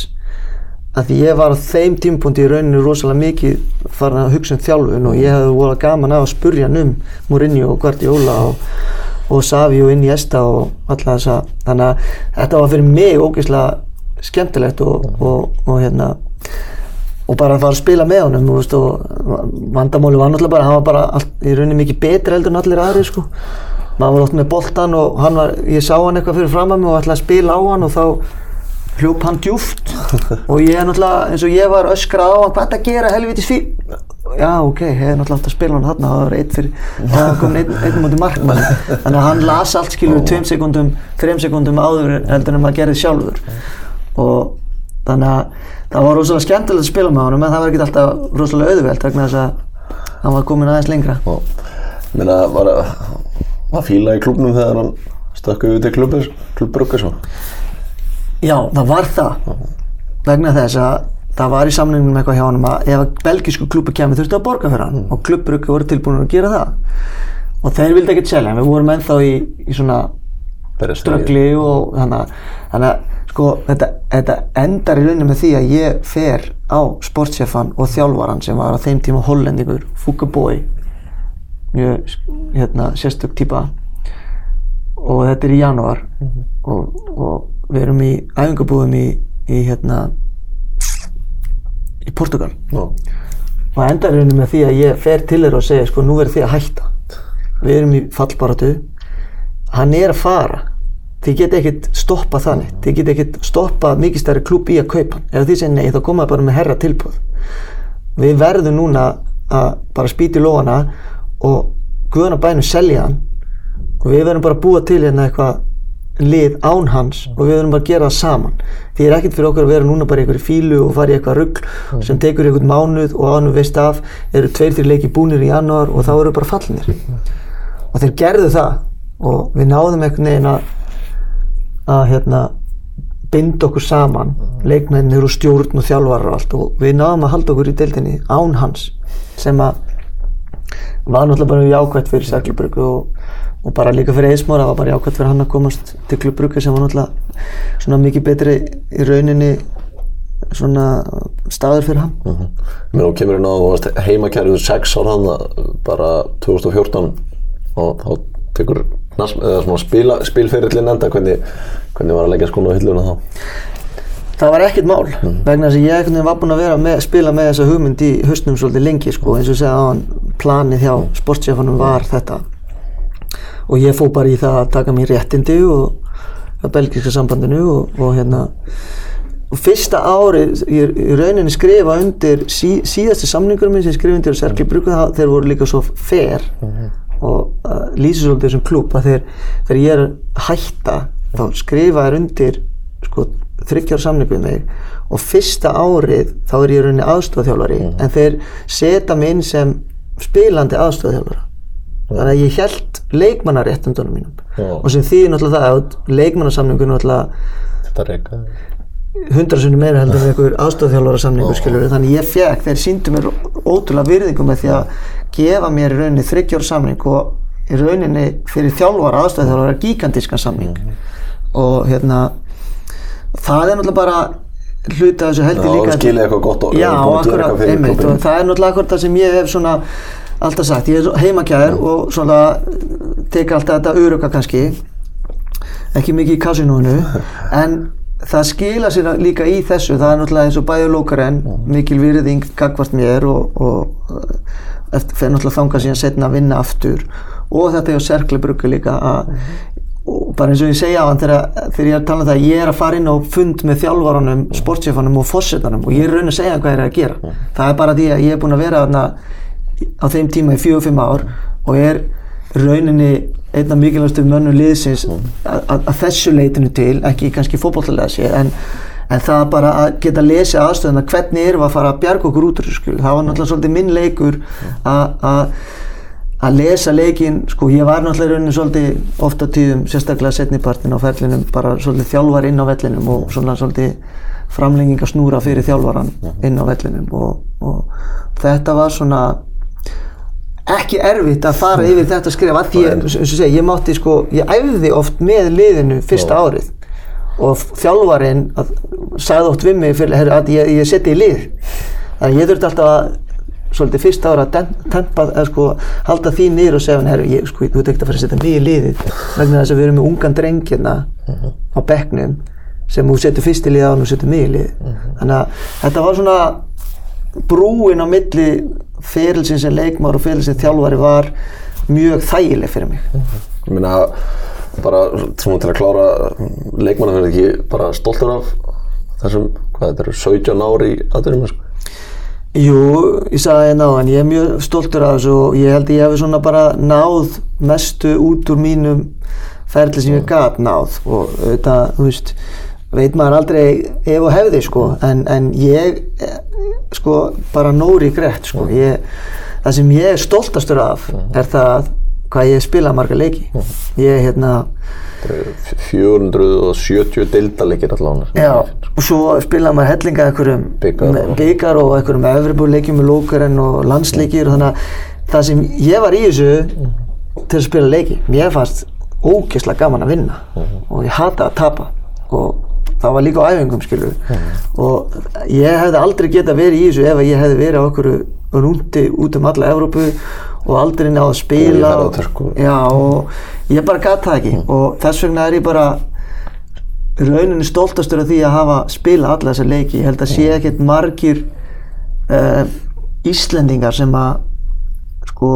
að ég var á þeim tímpunkti í rauninu rosalega mikið farin að hugsa um þjálfun og ég hefði voru gaman að spurja hann um Mourinho og Guardiola og, og Savi og Iniesta og alla þessa. Þannig að þetta var fyrir mig ógeðslega skemmtilegt og, og, og hérna og bara að fara að spila með honum veist, og vandamáli var náttúrulega bara hann var bara allt, í rauninni mikið betri heldur en allir aðri sko. maður var oft með boltan og hann var, ég sá hann eitthvað fyrir fram að mig og ætlaði að spila á hann og þá hljóp hann djúft <laughs> og ég er náttúrulega, eins og ég var öskrað á hann hvað er að gera helvitis fí já ok, ég hef náttúrulega átt að spila hann þarna það var eitt fyrir, það kom einn, einn mútið markmann þannig að hann las allt skilur tveim sekundum, þreim sekundum áður heldur en maður gerði sjálfur. Og þannig að það var rosalega skemmtilegt að spila með honum en það var ekki alltaf rosalega auðvelt vegna þess að hann var komin aðeins lengra. Og minna var að var fíla í klubnum þegar hann stökk yfir til klubbur klubbrugga svo Já, það var það. Vegna þess að það var í samlingum eitthvað hjá honum að ef belgísku klubbu kemur þurftu að borga fyrir hann og klubbruggi voru tilbúin að gera það. Og þeir vildi ekkert selja hann, við vorum ennþá í, í svona ströggli og þannig að, sko, þetta, þetta endar í rauninni með því að ég fer á sportsjefan og þjálfaran sem var á þeim tíma hollendingur, Boy mjög hérna, sérstök típa. Og þetta er í janúar. Og, og við erum í æfingabúðum í, í hérna í Portugal Já. og endar rauninni með því að ég fer til þeirra og segja sko nú verður þið að hætta. Við erum í fallbaratu hann er að fara. Þið get ekkert stoppa þannig. Þið get ekkert stoppa mikið stærri klúb í að kaupa ef þið segir nei þá koma það bara með herra tilbúð við verðum núna að bara spýta í lóana og guðan að bænum selja hann. Og við verðum bara að búa til hérna eitthvað lið án hans og við verðum að gera það saman. Því er ekkert fyrir okkur að vera núna bara í einhverju fílu og fara í eitthvað rugg sem tekur einhvern mánuð og ánum veist af eru tveir þrjir leiki búnir í janúar og þá eru bara fallinir og þeir gerðu það og við náðum einhvern veginn að að hérna binda okkur saman leikmennir og stjórn og þjálfarar og allt. Og við náðum að halda okkur í deildinni án hans sem að var náttúrulega bara jákvæmt fyrir Serklubrugg og, og bara líka fyrir Eismór það var bara jákvæmt fyrir hann að komast til Klubbrugg sem var náttúrulega svona mikið betri í rauninni svona staður fyrir hann. Mhm. Mér og kemur inn á heimakærið 6 ára hann bara 2014 og þá tekur spilferillin enda. Hvernig, hvernig var að leggja skónu á hilluna þá? Það var ekkert mál vegna þess að ég var búinn að vera með, spila með þessa hugmynd í haustnum svolítið lengi sko, eins og segja hann planið hjá sportsefanum var þetta og ég fó bara í það að taka mér réttindi og að belgiska sambandinu og, og hérna og fyrsta ári, ég í rauninni skrifa undir sí, síðasti samningur minn sem ég skrifa undir á Serkli Brugga þeir voru líka svo fair og uh, lýsir svolítið þessum klúb að þeir, þegar ég er hætta þá skrifa þær undir sko, þryggjar samningu við mig og fyrsta árið þá er ég rauninni aðstofþjálfari en þeir setja mig inn sem spilandi aðstofþjálfara þannig að ég held leikmannaréttundunum mínum. Já. og sem því náttúrulega það að leikmannarsamningu náttúrulega Þetta reyka hundrasunni meira heldur en einhver aðstofþjálfara samningur skilur þannig ég fekk, þeir síndu mér ótrúlega virðingu með því að gefa mér í rauninni þryggjóra samning og í rauninni fyrir þjálfara aðstofþjálfara gigantískan samning. Og hérna það er náttúrulega bara hluta þessu held ég Já, líka skilið eitthvað gott og- já, gera akkurat, einmitt, og það er náttúrulega akkurat það sem ég hef svona alltaf sagt, ég er heimakjær og svona teka alltaf þetta öruga kannski ekki mikið í kasinónu <laughs> en það skila sér líka í þessu það er náttúrulega eins og bæði lókaren mikil virðing gagvart mér og, og eftir, fer náttúrulega þangað síðan setna að vinna aftur. Og þetta er á Serklebruggu líka að og bara eins og ég segja á hann þegar, þegar ég er að tala um það ég er að fara inn á fund með þjálfarunum sportsefanum og fossetanum og ég er raun að segja hvað ég er að gera. Það er bara því að ég er búin að vera á þeim tíma í fjögur-fimm ár og er rauninni einna mikilvægastu mönnum liðsins að, að, þessu leitinu til, ekki kannski fótbollalega sé, en, en það bara að geta lesið aðstöðuna, hvernig erum við að fara að bjarga okkur út úr þessu skil, það var náttúrulega svolítið minn leikur að að lesa leikin, sko ég var náttúrulega rauninni svolítið ofta tíðum, sérstaklega setnipartin á ferlinum, bara svolítið þjálfar inn á vellinum og svona svolítið framlenging að snúra fyrir þjálfaran inn á vellinum og, og þetta var svona ekki erfitt að fara yfir þetta að því, ég, segja, ég mátti sko, ég æfði oft með liðinu fyrsta árið. Og þjálfarinn að, sagði oft við mig fyrir, að ég, ég seti í lið. Þannig að ég þurfti alltaf að svolítið fyrsta ára að tempa, eða sko halda því niður og segja, herri, ég, sko, þú ert ekkert að fara að setja mig í liðið vegna þess að við erum með ungan dreng hérna á bekknum sem þú setur fyrst í lið á hann og setur mig í lið. Þannig að þetta var svona brúin á milli ferilsinn sem leikmár og ferilsinn þjálfari var mjög þægileg fyrir mig Ég meina, bara svona til að klára leikmanna verður ekki bara stoltur af þessum, hvað þetta eru, 17 ári í aðverjum, sko. Jú, ég sagði hérna á en ég er mjög stoltur af þessu og ég held að ég hefði svona bara náð mestu út úr mínum ferli sem ég gat náð og þetta, þú veist, veit maður aldrei ef og hefði sko. En, en ég, sko, bara nóri greitt sko, ég, það sem ég er stoltastur af er það hvað ég spila marga leiki. Ég, hérna, Þetta eru 470 deildaleikir allavega. Já, og svo spilaði maður hellinga einhverjum með- og- einhverjum efrirbúrleikjum með lókarinn og landsleikir og þannig að það sem ég var í þessu til að spila leiki, mér fannst ógeðslega gaman að vinna og ég hata að tapa og það var líka á æfingum skilur og ég hefði aldrei getað verið í þessu ef ég hefði verið á einhverju rúndi út um alla Evrópu og aldrei náð að spila og, já, og ég bara gat það ekki. Og þess vegna er ég bara rauninni stoltastur af því að hafa spila alla þessa leiki, ég held að sé ekkert margir uh, Íslendingar sem að sko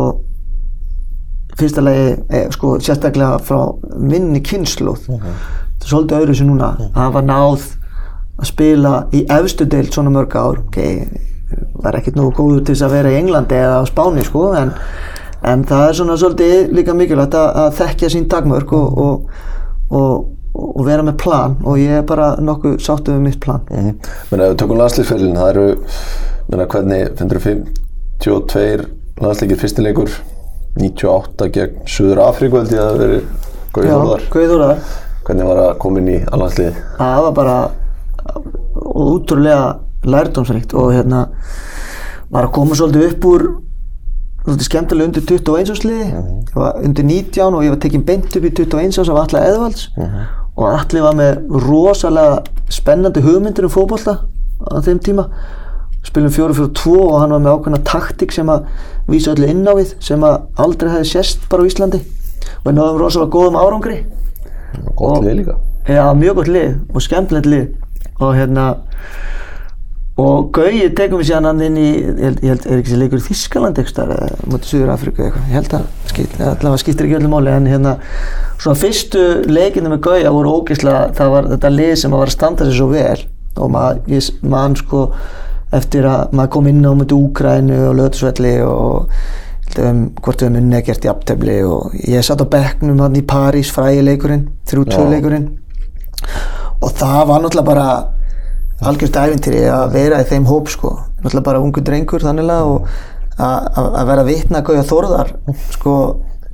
fyrsta lagi, eh, sko sérstaklega frá minni kynnslóð þetta er svolítið öðru sem núna að hafa náð að spila í efstu deild svona mörg ár. Ok, var ekkert nógu góður til þess að vera í Englandi eða á Spáni sko en, en það er svona svolítið líka mikilvægt að, að þekkja sín dagmörk og, og, og, og vera með plan. Og ég er bara nokkuð sáttu með mitt plan. Mm. Menni, ef við tökum landslýsferðin, það eru, menna, hvernig 552 landsleikir fyrstileikur, 98 gegn Suður ég að það veri. Gauðúrar Hvernig var að koma inn í allandsliði? það var bara útrúlega lærdómsrikt og hérna var að koma svolítið upp úr svolítið skemmtilega undir 21 ásliði ég var undir 19 og ég var tekinn beint upp í 21 ás af Alla Eðvalds. Og Alli var með rosalega spennandi hugmyndir um fótbolta á þeim tíma. Spilum 4-4-2 og hann var með ákveðna taktik sem að vísa öllu inn á við sem að aldrei hefði sést bara á Íslandi. Og við náðum rosalega góðum árangri Gott Og- lið líka. Já, mjög gott lið og skemmtilegt lið. Og hérna og Gauji tekum við síðan hann inn í ég held, er ekki sem leikur í Þískaland eitthvað eða mútið Suður Afrika eitthvað? Ég held að skil, allavega skiptir ekki öllu máli en hérna svona fyrstu leikinu með Gauja voru ógeðslega það var þetta lið sem var að standa sér svo vel. Og maður, man sko eftir að maður kom inn á mútið Úkrænu og Löðsvelli og um, hvort við munni að gert í aptefli og ég satt á bekknum hann í París frægi leikurinn, 3-2 Já. leikurinn og það var náttúrulega bara algjörst æfintýri að vera í þeim hóp sko, náttúrulega bara ungu drengur þannig og að að- að vera vitna að Gauja Þórðar sko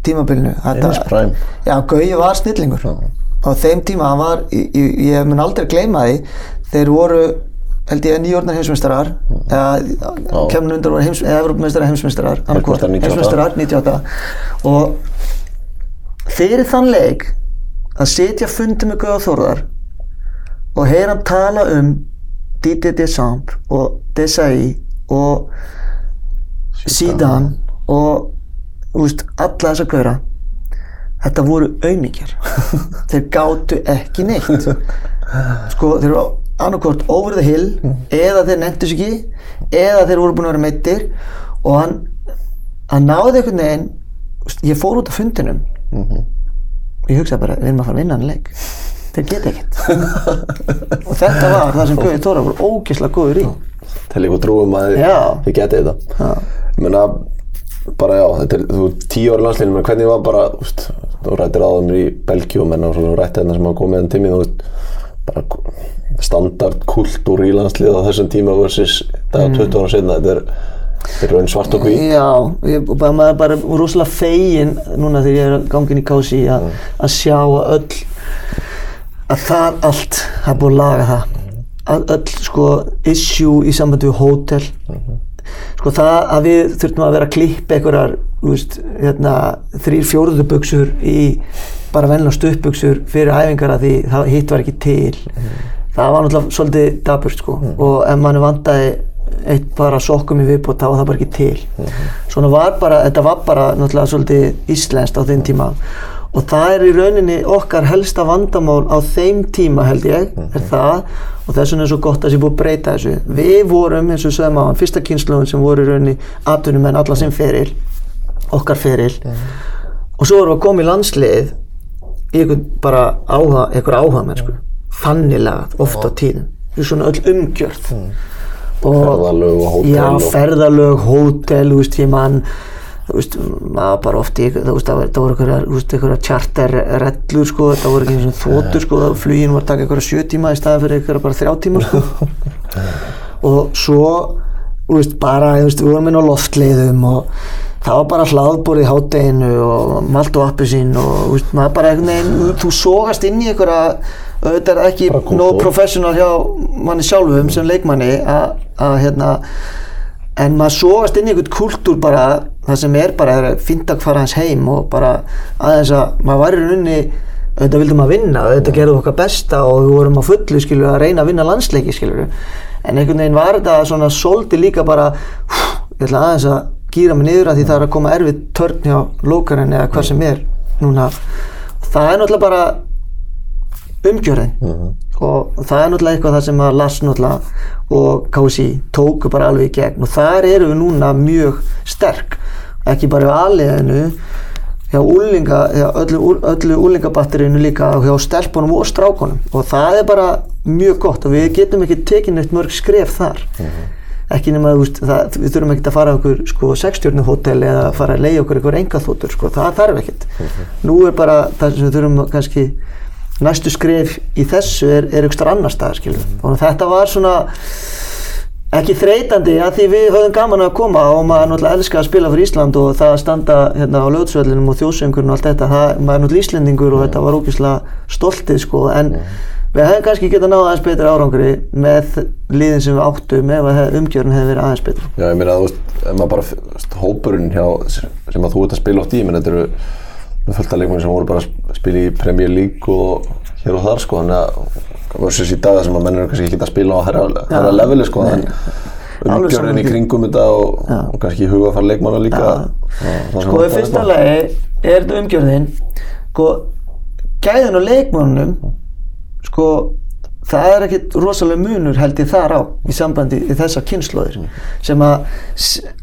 tímabilinu. Já, Gauja var snillingur á þeim tíma, hann var, ég, ég mun aldrei gleyma því, þeir voru held ég nýjórnar heimsmeistarar eða kemur undir voru heims, eða Evropameistarar heimsmeistarar. Heimsmeistarar 98. heimsmeistarar 98 og fyrir þann leik að sitja fundi með Gauja Þórðar og heyra hann tala um Didier Deschamps og Desailly og Zidane. Og veist, alla þessa gauðra þetta voru auðmíkjar <laughs> þeir gátu ekki neitt. Sko þeir eru annarkort over the hill eða þeir nefndu sig ekki eða þeir voru búin að vera meittir og hann hann náði einhvern veginn þú ég fór út af fundinum. Og ég hugsaði bara, við erum að fara að vinna hann leik. Þeir geta ekkert. <laughs> Og þetta var það sem Gauði Tóra voru ógeðslega góður í. Til ykkur trúum að þið, getið þetta. Ég meina, bara já, þetta er, þú ert tíu ári landslíðin, menn hvernig var bara, þú þú rættir mér í Belgíu, menn og svo rætti þarna sem hafa komið enn tími, þú veist, bara standard kultúr í landslíð á þessum tíma versus dag 20 ára sinna, þetta er, þetta er raun svart og hví. Já, ég, bara, maður er bara rosalega fegin núna þegar ég er gangin í kási að, að sjá að öll að það allt það er búið að laga það. Að öll sko issue í sambandi við hótel. Sko það að við þurftum að vera að klippa einhverjar þú veist, hérna, þrýr fjóruðu buksur í bara vennilega stuppbuksur fyrir æfingar að því það hitt var ekki til. Það var náttúrulega svolítið daburt sko. Og ef mann vandaði eitt bara sokkum í viðbót þá var það bara ekki til. Svona var bara, þetta var bara náttúrulega svolítið íslenskt á þeim tíma. Og það er í rauninni okkar helsta vandamál á þeim tíma held ég er það. Og þess vegna er svo gott að sé búið að breyta þessu. Við vorum eins og sögum á hann fyrsta kynsluðun sem voru í rauninni atvinnumenn alla sem feril okkar feril. Og svo vorum við að koma í landsliðið í einhvern bara áhuga, einhver áhuga mennsku þannig lagað, oft á tíðum. Í svona öll umgjörð. Og Ferðalög og hótel já, og- ferðalög, hótel, þú veist, ég mann þú veist, maður bara oft í, þú veist, það voru þú einhverjar charterrellur, sko, það voru ekki eins og þóttur, sko, flugin var að taka einhverja sjö tíma í staðan fyrir einhverja bara þrjá tíma, sko. <laughs> Og svo, þú veist, bara, þú veist, við vorum inn á loftleiðum og það var bara hlaðborð í hátteginu og malt og appisín og, veist, bara veginn, þú- sogast inn í einhverja, auðvitað er ekki nóg professional hjá manni sjálfum sem leikmanni að, að hérna en maður sogast inn í einhvern kultúr bara það sem er bara að fara hans heim og bara aðeins að maður var í rauninni auðvitað vildum að vinna, auðvitað gerðum okkar besta og við vorum á fullu skilur að reyna að vinna landsleiki skilur en einhvern veginn var þetta svona soldi líka bara hú, ég ætla aðeins að gýra mig niður að því það er að koma erfið törn hjá lókarinn eða hvað sem er núna. Það er náttúrulega bara umgjörðin. Og það er náttúrulega eitthvað það sem að Lars náttúrulega og KSI tóku bara alveg í gegn. Og þar eru við núna mjög sterk. Ekki bara á aðliðinu hjá, úlinga, hjá öllu, öllu úlingabatterinu líka og hjá stelpunum og strákunum. Og það er bara mjög gott og við getum ekki tekið neitt mörg skref þar ekki nema veist, það, við þurfum ekki að fara okkur sko, sexstjórnu hótel eða fara að leiða okkur einhver engaþóttur, sko, það þarf ekkert. Nú er bara það sem við þurfum kannski næstu skrif í þessu er, er ykkur annar stað skilur og þetta var svona ekki þreytandi að því við höfum gaman að koma og maður náttúrulega elskar að spila fyrir Ísland og það að standa hérna á löðsvöllinum og þjóðsöngurinn og allt þetta, það, maður er náttúrulega Íslendingur og þetta var ógeðslega stoltið sko en við hefum kannski getað náða aðeins betri árangri með liðin sem við áttum ef að umgjörun hefði verið aðeins betri. Já, ég meina, þú veist, ef maður bara, veist, hópurinn hjá, sem að þú ert að spila oft í, menn þetta eru fullt af leikmenn sem voru bara að spila í Premier League og hér og þar, sko, þannig að versus í dag sem að menn eru kannski ekki að spila á herra, herra leveli, sko, en saman í kringum þetta og, og kannski hugafar leikmanna líka. það- það sem Sko að í fyrsta fara lagi er þetta umgjörðin. Sko gæðin og leikmannum sko það er ekkit rosalega munur held ég þar á í sambandi í þessar kynnslóðir sem að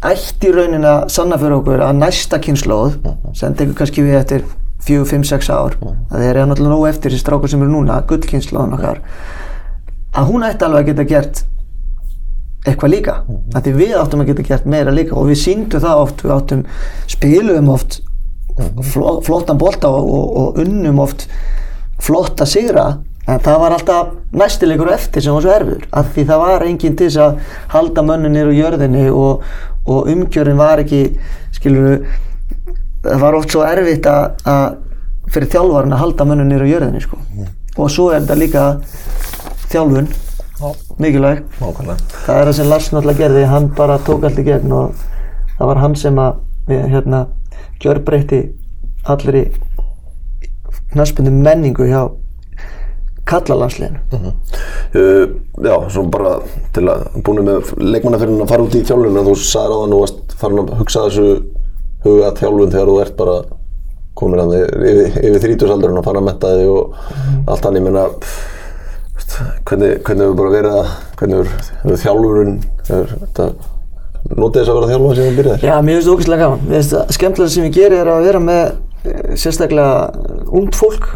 ætti raunin að sanna fyrir okkur að næsta kynnslóð sem tekur kannski við eftir 4, 5, 6 ár. Það er náttúrulega nóg eftir þessi strákur sem eru núna gullkynnslóðan okkar. Að hún ætti alveg að geta gert eitthvað líka. Af því við áttum að geta gert meira líka og við síndum það oft, við áttum spilum oft flottan bolta og, og unnum oft flotta sigra en það var alltaf næstilegur eftir sem var svo erfur af því það var enginn til þess að halda mönnunir á jörðinni og, og umgjörðin var ekki skilur það var oft svo erfitt að, að fyrir þjálfarinn að halda mönnunir á jörðinni sko. og svo er þetta líka þjálfun mikilvæg. Það er það sem Lars náttúrulega gerði hann bara tók allt í gegn og það var hann sem að við, hérna, gjörbreytti allir í knaspinu menningu hjá kallalansliðinu Uh, já, svo bara til að búin með leikmannaferðin að fara út í þjálfun en þú sagði á það nú varst farin að hugsa þessu huga þjálfun þegar þú ert bara komin að þig yfir, yfir þrítusaldurinn að fara að metta þig og allt hann, ég veist, hvernig, hvernig hefur bara verið að hvernig hefur, þjálfurinn notið þess að vera þjálfun sem þú byrjaðir? Já, mér finnst það ógeðslega gaman. Mér finnst það skemmtilega sem ég geri er að vera með eh, sérstaklega ungt fólk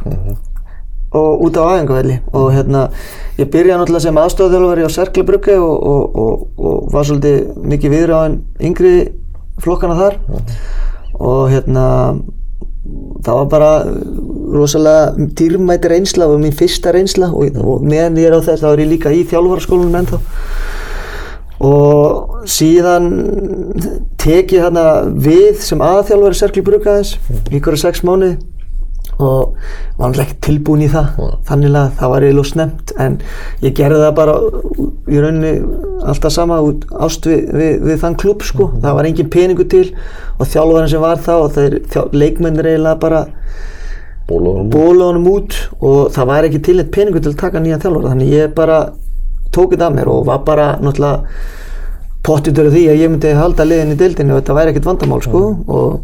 og út á aðengavelli og hérna ég byrjaði náttúrulega sem aðstofþjálfari á Serkle Brugge og, og, og, og var svolítið mikið viður á en yngri flokkana þar. Og hérna það var bara rosalega dýrmæti reynsla og mín fyrsta reynsla. Og, meðan ég er á þess þá er ég líka í þjálfaraskólanum ennþá. Og síðan tek ég hérna við sem aðþjálfari Serkli Bruggaðins í ykkur sex mánuði og var náttúrulega ekki tilbúin í það þannig að það var eiginlega snemt en ég gerði það bara í rauninni alltaf sama ást við, við, við þann klubb sko. Það var engin peningu til og þjálfarinn sem var það og þeir leikmennir eiginlega bara bóla honum út. og það var ekki til eitt peningu til að taka nýjan þjálfara. Þannig ég bara tók þetta að mér og var bara náttúrulega pottitur af því að ég myndi halda liðin í deildinni og þetta væri ekkert vandamál sko. Og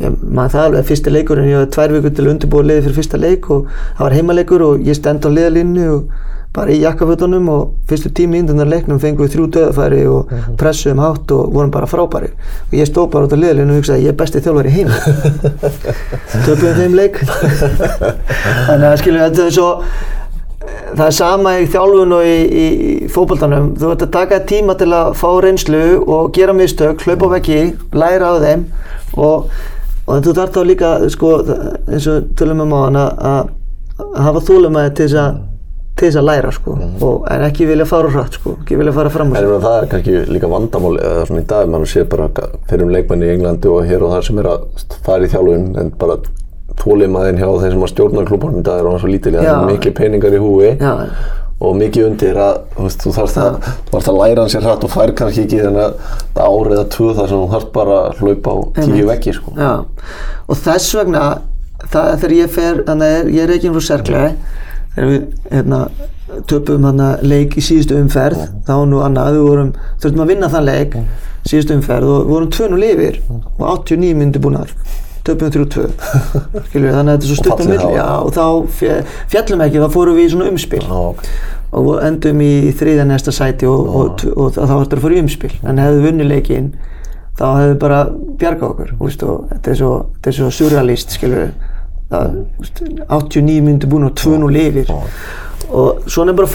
ég, maður það alveg fyrsti leikurinn ég hafði tvær vikur til að undirbúa liði fyrir fyrsta leik og það var heimaleikur og ég stend á liðalínu og bara í jakkafötunum og fyrstu tími índunar leiknum fengum við þrjú döðafæri og pressuðum hátt og vorum bara frábæri. Og ég stóð bara út á liðalínu og hugsaði ég er besti þjálfari í heim <laughs> töpuðum þeim leik. <laughs> Þannig að skilju þetta er svo það er sama í þjálfun og í, í, fótboltanum. Þú ert að taka tíma til að fá reynslu og gera mistök, hlaupa á veggi læra á þeim og, og þú þarf þá líka sko, eins og tölum um á hann að hafa þólumæði til þess að til þess að læra sko og, en ekki vilja fara hratt sko, ekki vilja fara fram En það er kannski líka vandamál eða svona í dag, mann sé bara fyrir um leikmenni í Englandi og hér og þar sem er að fara í þjálfun en bara þólimaðin hjá þeim sem að stjórna klúbunum í dag er hann svo lítil, það Já. er mikið peningar í húi Já og mikið undir að veist, þú þarfst að, að læra hans sér hratt og fær kannski ekki þennan árið að tuða þar sem þú þarfst bara að hlaupa á tíu veggi sko. og þess vegna það, þegar ég fer, þannig að ég er ekki frá serkle þegar við hérna, töpum leik í síðustu umferð mm. þá nú annað, við vorum, þurftum að vinna þann leik mm. síðustu umferð og við vorum tvönu lifir mm. og 89 myndi búin aðra 2.32 <laughs> þannig að þetta er svo stutt á milli. já, og þá fjallum ekki, þá fórum við í svona umspil. Ná, okay. og endum í þriðja næsta sæti og, og, og, og þá ættum við að fóra í umspil. En hefðu vunnið leikinn þá hefðu bara bjargað okkur og þetta er svo, svo surrealist skilur við 89 myndi búin og 2-0 lifir og svona er bara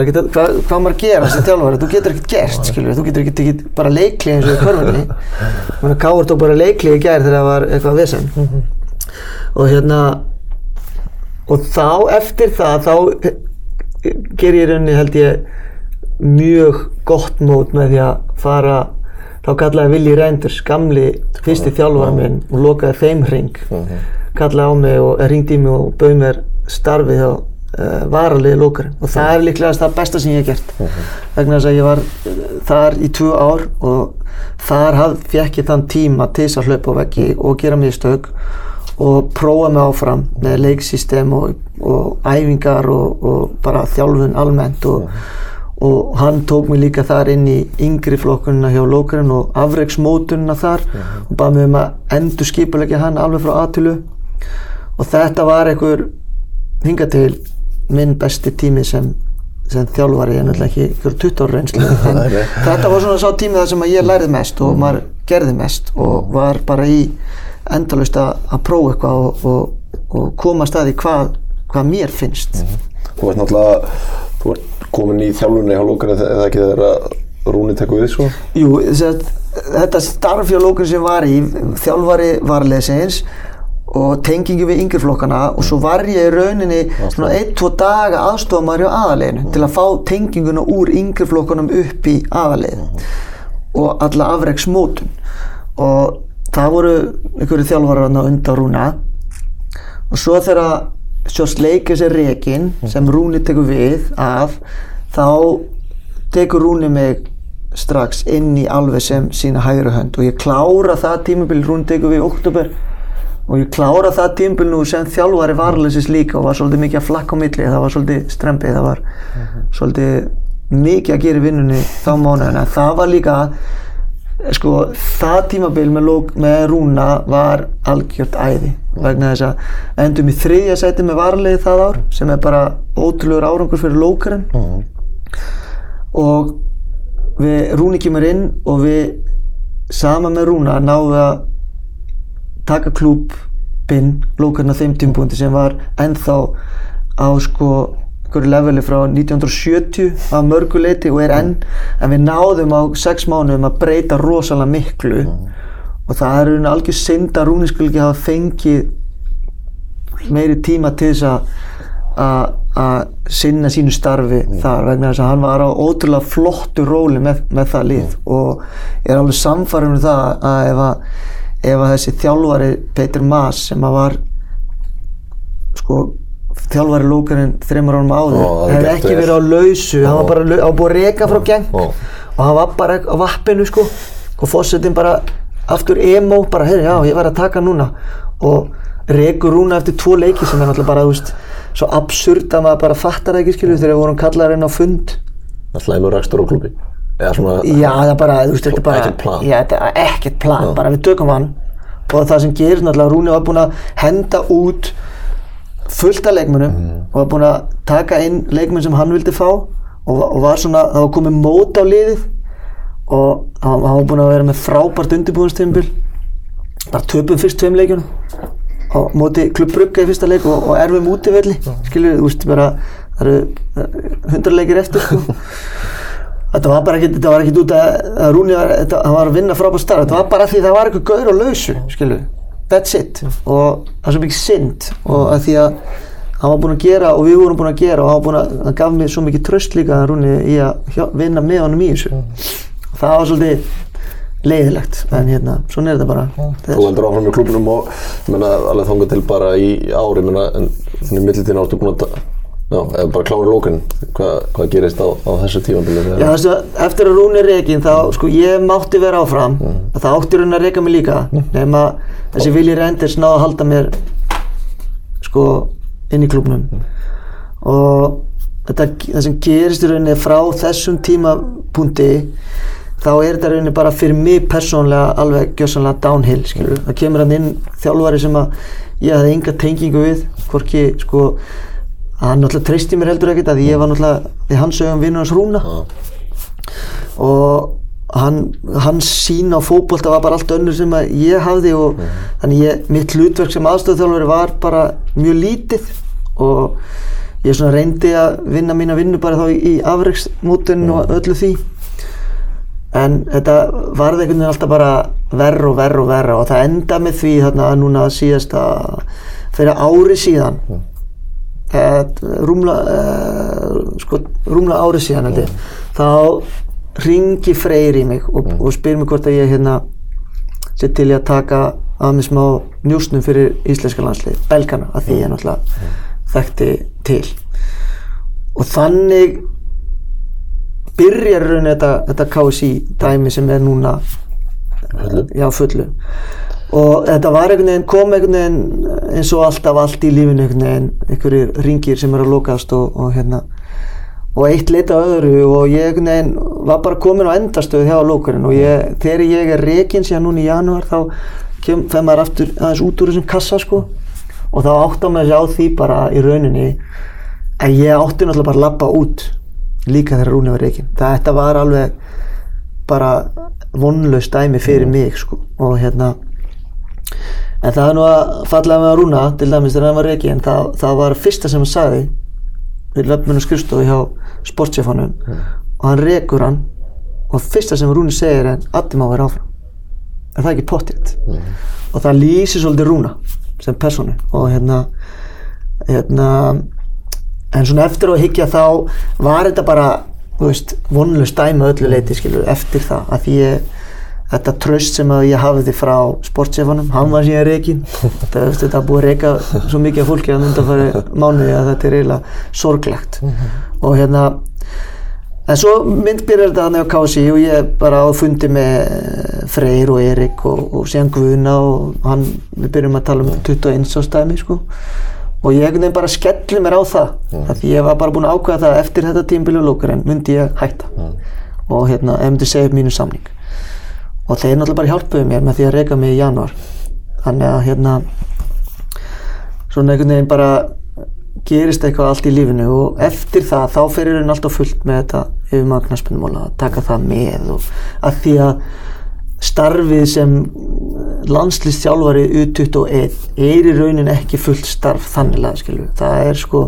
ekki, hvað, hvað maður að gera sem þjálfari? Þú getur ekkert gerst skilur þú getur tekið bara leikli eins og í körfunni. <laughs> Káur tók bara leikli í gær þegar það var eitthvað vesen. Og hérna og þá eftir það þá eh, ger ég rauninni held ég mjög gott mót með því að fara þá kallaði Willi Reinders gamli fyrsti þjálfara minn og lokaði þeim hring kallaði á mig og ringdi í mig og bauð mér starfið á uh, varaliði lókarinn og það er líklega það besta sem ég hef gert. Vegna þess að ég var uh, þar í tvö ár og þar fekk ég þann tíma til þess að hlaupa á veggi og gera mistök og prófa mig áfram með leiksystem og, og æfingar og, og bara þjálfun almennt og, og hann tók mig líka þar inn í yngri flokkunina hjá lókarinn og afreiksmótunina þar og baði mig um að endur skipulegja hann alveg frá aðtölu og þetta var einhver hinga til minn besti tími sem, sem þjálfari. En alltaf ekki einhver 20 ára reynslu <laughs> þetta var svona sá tími þar sem ég lærið mest og maður gerði mest og var bara í endalust að prófa eitthvað og, og, og koma að staði hvað, hvað mér finnst. Þú ert náttúrulega, þú ert komin í þjálfunni hjá lókarinn eða ekki þegar að Rúni tekur við sko? Jú, þetta starf hjá lókun sem var í þjálfari varlegsins og tengingu við yngreflokkana og svo var ég í rauninni svona ein, tvo daga aðstofamæri á aðaleginu til að fá tenginguna úr yngreflokkanum upp í aðaleginu og alla afreiksmótun og það voru einhverju þjálfarar þarna undan Rúna. Og svo þegar Sjós leikir sér rekin sem Rúni tekur við af þá tekur Rúni mig strax inn í alveg sem sína hægri hönd. Og ég klára það tímabil Rúni tekur við í oktober og ég klára það tímabil nú sem þjálfari varlesis líka og var svolítið mikið að flakka á milli. Það var svolítið strempið það var svolítið mikið að gera vinnunni þá mánuðina. Það var líka sko það tímabil með, með Rúna var algjört æði vegna þess að endum í þriðja sæti með varlegi það ár sem er bara ótrúlegur árangur fyrir lókarinn. Og við, Rúni kemur inn og við sama með Rúna náðum við að taka klúbinn lókarinn á þeim tímpúndi sem var ennþá á sko einhverju leveli frá 1970 að mörguleiti og er enn en við náðum á sex mánuðum að breyta rosalega miklu og það er unni algjör synd að Rúni skul ekki hafa fengið meiri tíma til þess að sinna sínu starfi þar vegna þess að hann var á ótrúlega flottu róli með, með það lið og ég er alveg samfærum um það að ef að, ef að þessi þjálfari Peter Maas sem að var sko þjálfari lókarinn þreymur árum áður Ó, hefði ekki verið á lausu hann var bara á búið að reka frá geng Ó. og hann var bara á vappinu sko og fórsetin bara aftur emo bara heyrðu já ég var að taka núna. Og rekur rúna eftir tvo leiki sem er náttúrulega bara þú veist svo absurd að maður bara fattar það ekki skilur þegar við vorum kallaðar inn á fund. Það slæmur rekstur á klubi Eða svona já það bara þú veist þetta er bara Ekkert plan. já þetta er ekkert plan bara við tökum hann. Og það sem gerist náttúrulega Rúni var búinn að henda út fullt af leikmennum og var búinn að taka inn leikmenn sem hann vildi fá og, og var svona, það var komið mót á liðið og hann, hann var búinn að vera með frábært undirbúinstímbil bara töpum fyrst tveim leikjunum á móti klubbrugga í fyrsta leik og, og erfum útivelli. Skilur, þú veist bara það eru hundra leikir eftir sko. <laughs> þetta var bara ekkert þetta var ekkert út að, að Rúni var, þetta, hann var að vinna frábært starf, þetta var bara því það var eitthvað gaur á lausu, skilur that's it. Og það er svo mikið synd. Og að því að hann var búinn að gera og við vorum búin að gera og hann, var búinn að, hann gaf mér svo mikið tröst líka að Rúni í að hjá, vinna með honum í þessu. Það var svolítið leiðilegt en hérna, svona er þetta bara. Þú heldur áfram með klubnum og ég meina alveg þangað til bara í ári ég meina en svona í millitíðin áttu búin að já, eða bara klára lókun hvað, hvað gerist á, á þessu tímabili Já, þessu, eftir að Rúni rekin þá, sko, ég mátti vera áfram og það átti Rúni að reka mig líka nema þessi Willi Renders náði að halda mér sko, inn í klubnum og þetta, það sem gerist í rauninni frá þessum tímapunkti þá er þetta rauninni bara fyrir mig persónlega alveg gjössanlega downhill skilur. það kemur hann inn þjálfari sem að ég hafði enga tengingu við hvorki sko hann náttúrulega treysti mér heldur ekkert að ég var náttúrulega við hans sögum vinnur hans Rúna. Og hann, hans sín á fótbolta var bara allt önnur sem að ég hafði og þannig ég, mitt hlutverk sem aðstöðþjálfari var bara mjög lítið. Og ég svona reyndi að vinna mína vinnu bara þá í, í afreiksmótun og öllu því. En þetta varði einhvern veginn alltaf bara verra og verra og verra og það enda með því þarna núna síðast að fyrir ári síðan eh, rúmla, sko, rúmla árið síðan ég, þá ringi Freyr í mig og, og spyr mig hvort að ég hérna sé til í að taka að mig smá njúsnum fyrir íslenska landslið, belgana, að því ég náttúrulega þekkti til. Og þannig byrjar rauninni þetta, þetta KSI dæmi sem er núna Fullu. já fullu og þetta var einhvern veginn kom einhvern veginn eins og alltaf allt í lífinu einhvern veginn einhverjir ringir sem eru að lokast og, og hérna. Og eitt leita öðru og ég einhvern veginn var bara komin á endastöðu hjá lókurinn og ég, þegar ég er rekin síðan núna í janúar þá kem, fer maður aftur aðeins út úr þessum kassa sko. Og þá átti maður sig á því bara í rauninni að ég átti náttúrulega bara að lappa út líka þegar Rúni var rekin þetta var alveg bara vonlaust dæmi fyrir mig sko. Og hérna en það er nú að falla með að Rúna til dæmis þegar hann var rekin það, það var fyrsta sem hann sagði við löfum skrifstofu hjá sportsefanum og hann rekur hann og fyrsta sem Rúni segir er Addi má vera áfram. Er það ekki pottitt og það lýsir svolítið Rúna sem personu og hérna hérna en svona eftir að higgja þá var þetta bara vonlust dæmi að öllu leiti skilur, eftir það að því ég þetta tröst sem að ég hafði frá sportsefanum, hann var síðan reikin þetta, þetta búið að reika svo mikið fólki að undanfæri mánuði að þetta er eiginlega sorglegt. Og hérna en svo myndbyrjar þetta þannig á KSI og ég bara á fundi með Freyr og Erik og, og síðan Guðna og hann, við byrjum að tala um 21 ástæmi sko. Og ég einhvern veginn bara skelli mér á það mm. því ég var bara búin að ákveða það að eftir þetta tímbilju lókar en myndi ég hætta. Mm. og hérna, ef myndi segja upp mínu samning og þeir náttúrulega bara hjálpuðu mér með því að reyka mig í januar þannig að hérna svona einhvern veginn bara gerist eitthvað allt í lífinu og eftir það þá ferir henni alltaf fullt með þetta yfir maður knaspunumóla að taka það með og að því að starfið sem landslistjálfari U21 er í raunin ekki fullt starf þannig skilju, það er sko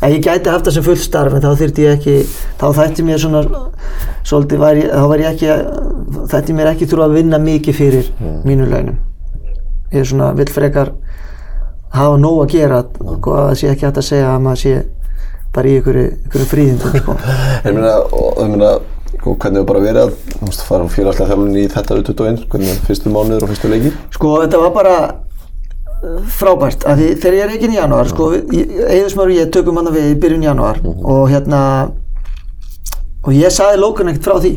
ja, ég gæti haft það sem fullt starf en þá þurfti ég ekki, þá þætti mér svona svolítið, var ég, þá var ég ekki þætti mér ekki þurfa að vinna mikið fyrir mm. mínu launum ég er svona, vill frekar hafa nóg að gera og að það sé ekki hægt að segja að maður sé bara í ykkur, ykkur fríðindum sko. <laughs> Ég meina, og ég meina og hvernig hefur bara verið að þú veist, fara félagslega þjálfun í þetta U21 hvernig fyrstu mánuður og fyrstu leiki Sko þetta var bara frábært af því þegar ég er ekki í janúar sko, Eðusmár og ég tökum hann við í byrjun janúar Mhm. og hérna og ég saði lókan ekkert frá því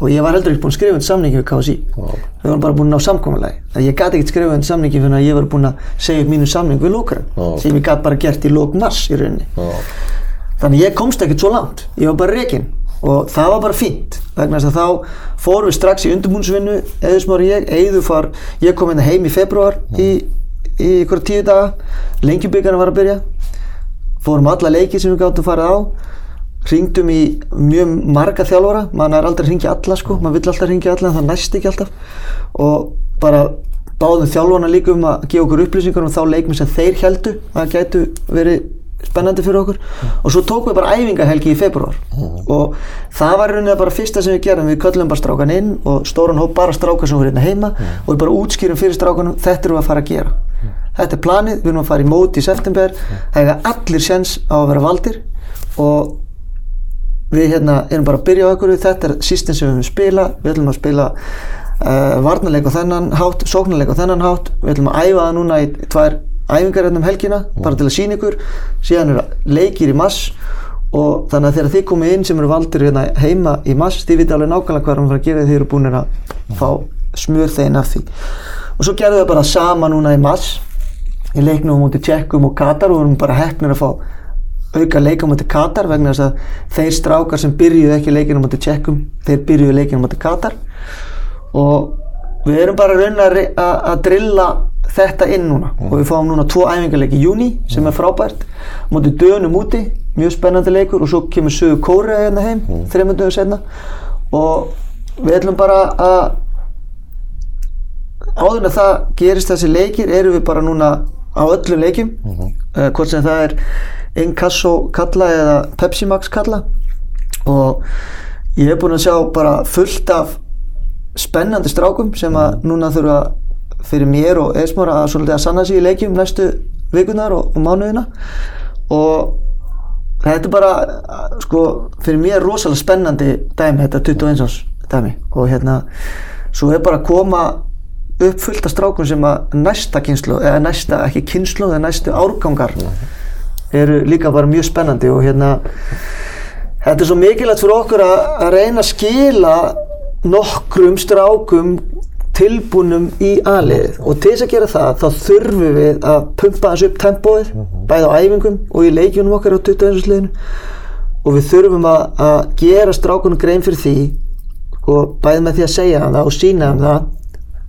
og ég var heldur ekki búinn að skrifa undir samningi við KSI við varum bara búinn að ná samkominlega að ég gæti ekkert skrifa undir samningi fyrir að ég var búinn að segja upp mínu samning við lókaran Já. sem ég gæti bara gert í lók mars í rauninni. Já, þannig ég komst ekkert svo langt. Ég var bara rekin og það var bara fínt vegna þess að þá fórum við strax í undirbúnsvinnu eðusmári ég, eðu far ég kom hérna heim í februar í, í ykkur tíu daga. Lengjubíkarna var að byrja. Fórum alla leiki sem við gáttum farið á. Ringdum í mjög marga þjálfara. Mann er aldrei að ringja alla sko. Maður vill alltaf ringja alla en það næst ekki alltaf. Og bara báðum þjálfarna líka um að gefa okkur upplýsingar um þá leikmi sem þeir heldu að gætu verið spennandi fyrir okkur. Og svo tókum við bara æfingahelgi í februar og það var rauninni bara fyrsta sem við gerum við köllum bara strákan inn og stóran hóp bara strákar sem voru hérna heima. Og við bara útskýrum fyrir strákanum þetta erum við að fara að gera. Þetta er planið, við erum að fara í móti í september. Það er allir séns á að vera valdir. Og við hérna erum bara að byrja á okkur þetta er sístin sem við höfum spila við ætlum að spila uh, varnarleik á þennan hátt, sóknarleik á þennan hátt. Við ætlum að æfa það núna í tvær æfingar hérna um helgina, bara til að sína ykkur. Síðan eru leikir í mass og þannig að þegar þið komið inn sem eru valdir hérna heima í mass þið viti alveg nákvæmlega hvað er að fara að gera þegar þið eru búin að fá smjör þegin af því. Og svo gerðum við bara sama núna í mass í leiknum móti Tjekkum og Katar og við erum bara heppnir að fá auka leika móti Katar vegna þess að þeir strákar sem byrjuðu ekki leikinu móti Tjekkum þeir byrjuðu leikinu móti Katar. Og við erum bara raun að drilla þetta inn núna. Og við fáum núna tvo æfingarleiki í júni sem er frábært. Á móti dönum úti, mjög spennandi leikur. Og svo kemur sögu Kórea hérna heim mm. þreymundum setna og við ætlum bara að áður en að það gerist þessi leikir erum við bara núna á öllum leikjum. Uh, hvort sem það er Inkasso kalla eða Pepsi Max kalla. Og ég hef búin að sjá bara fullt af spennandi strákum sem að núna þurfa fyrir mér og Esmar að að sanna sig í leikjum næstu vikunar og, og mánuðina. Og þetta er bara sko, fyrir mér rosalega spennandi dæmi, þetta 21 árs dæmi. Og hérna, svo er bara að koma upp fullt af strákum sem að næsta kynslu, eða næsta, ekki kynslu eða næstu árgangar eru líka bara mjög spennandi. Og hérna þetta er svo mikilvægt fyrir okkur að, að reyna að skila nokkrum strákum tilbúnum í aðliðið og til þess að gera það þá þurfum við að pumpa þessu upp tempóið bæði á æfingum og í leikjunum okkar á 21. sliðinu og við þurfum að, að gera strákunum grein fyrir því og bæði með því að segja hann það og sína hann það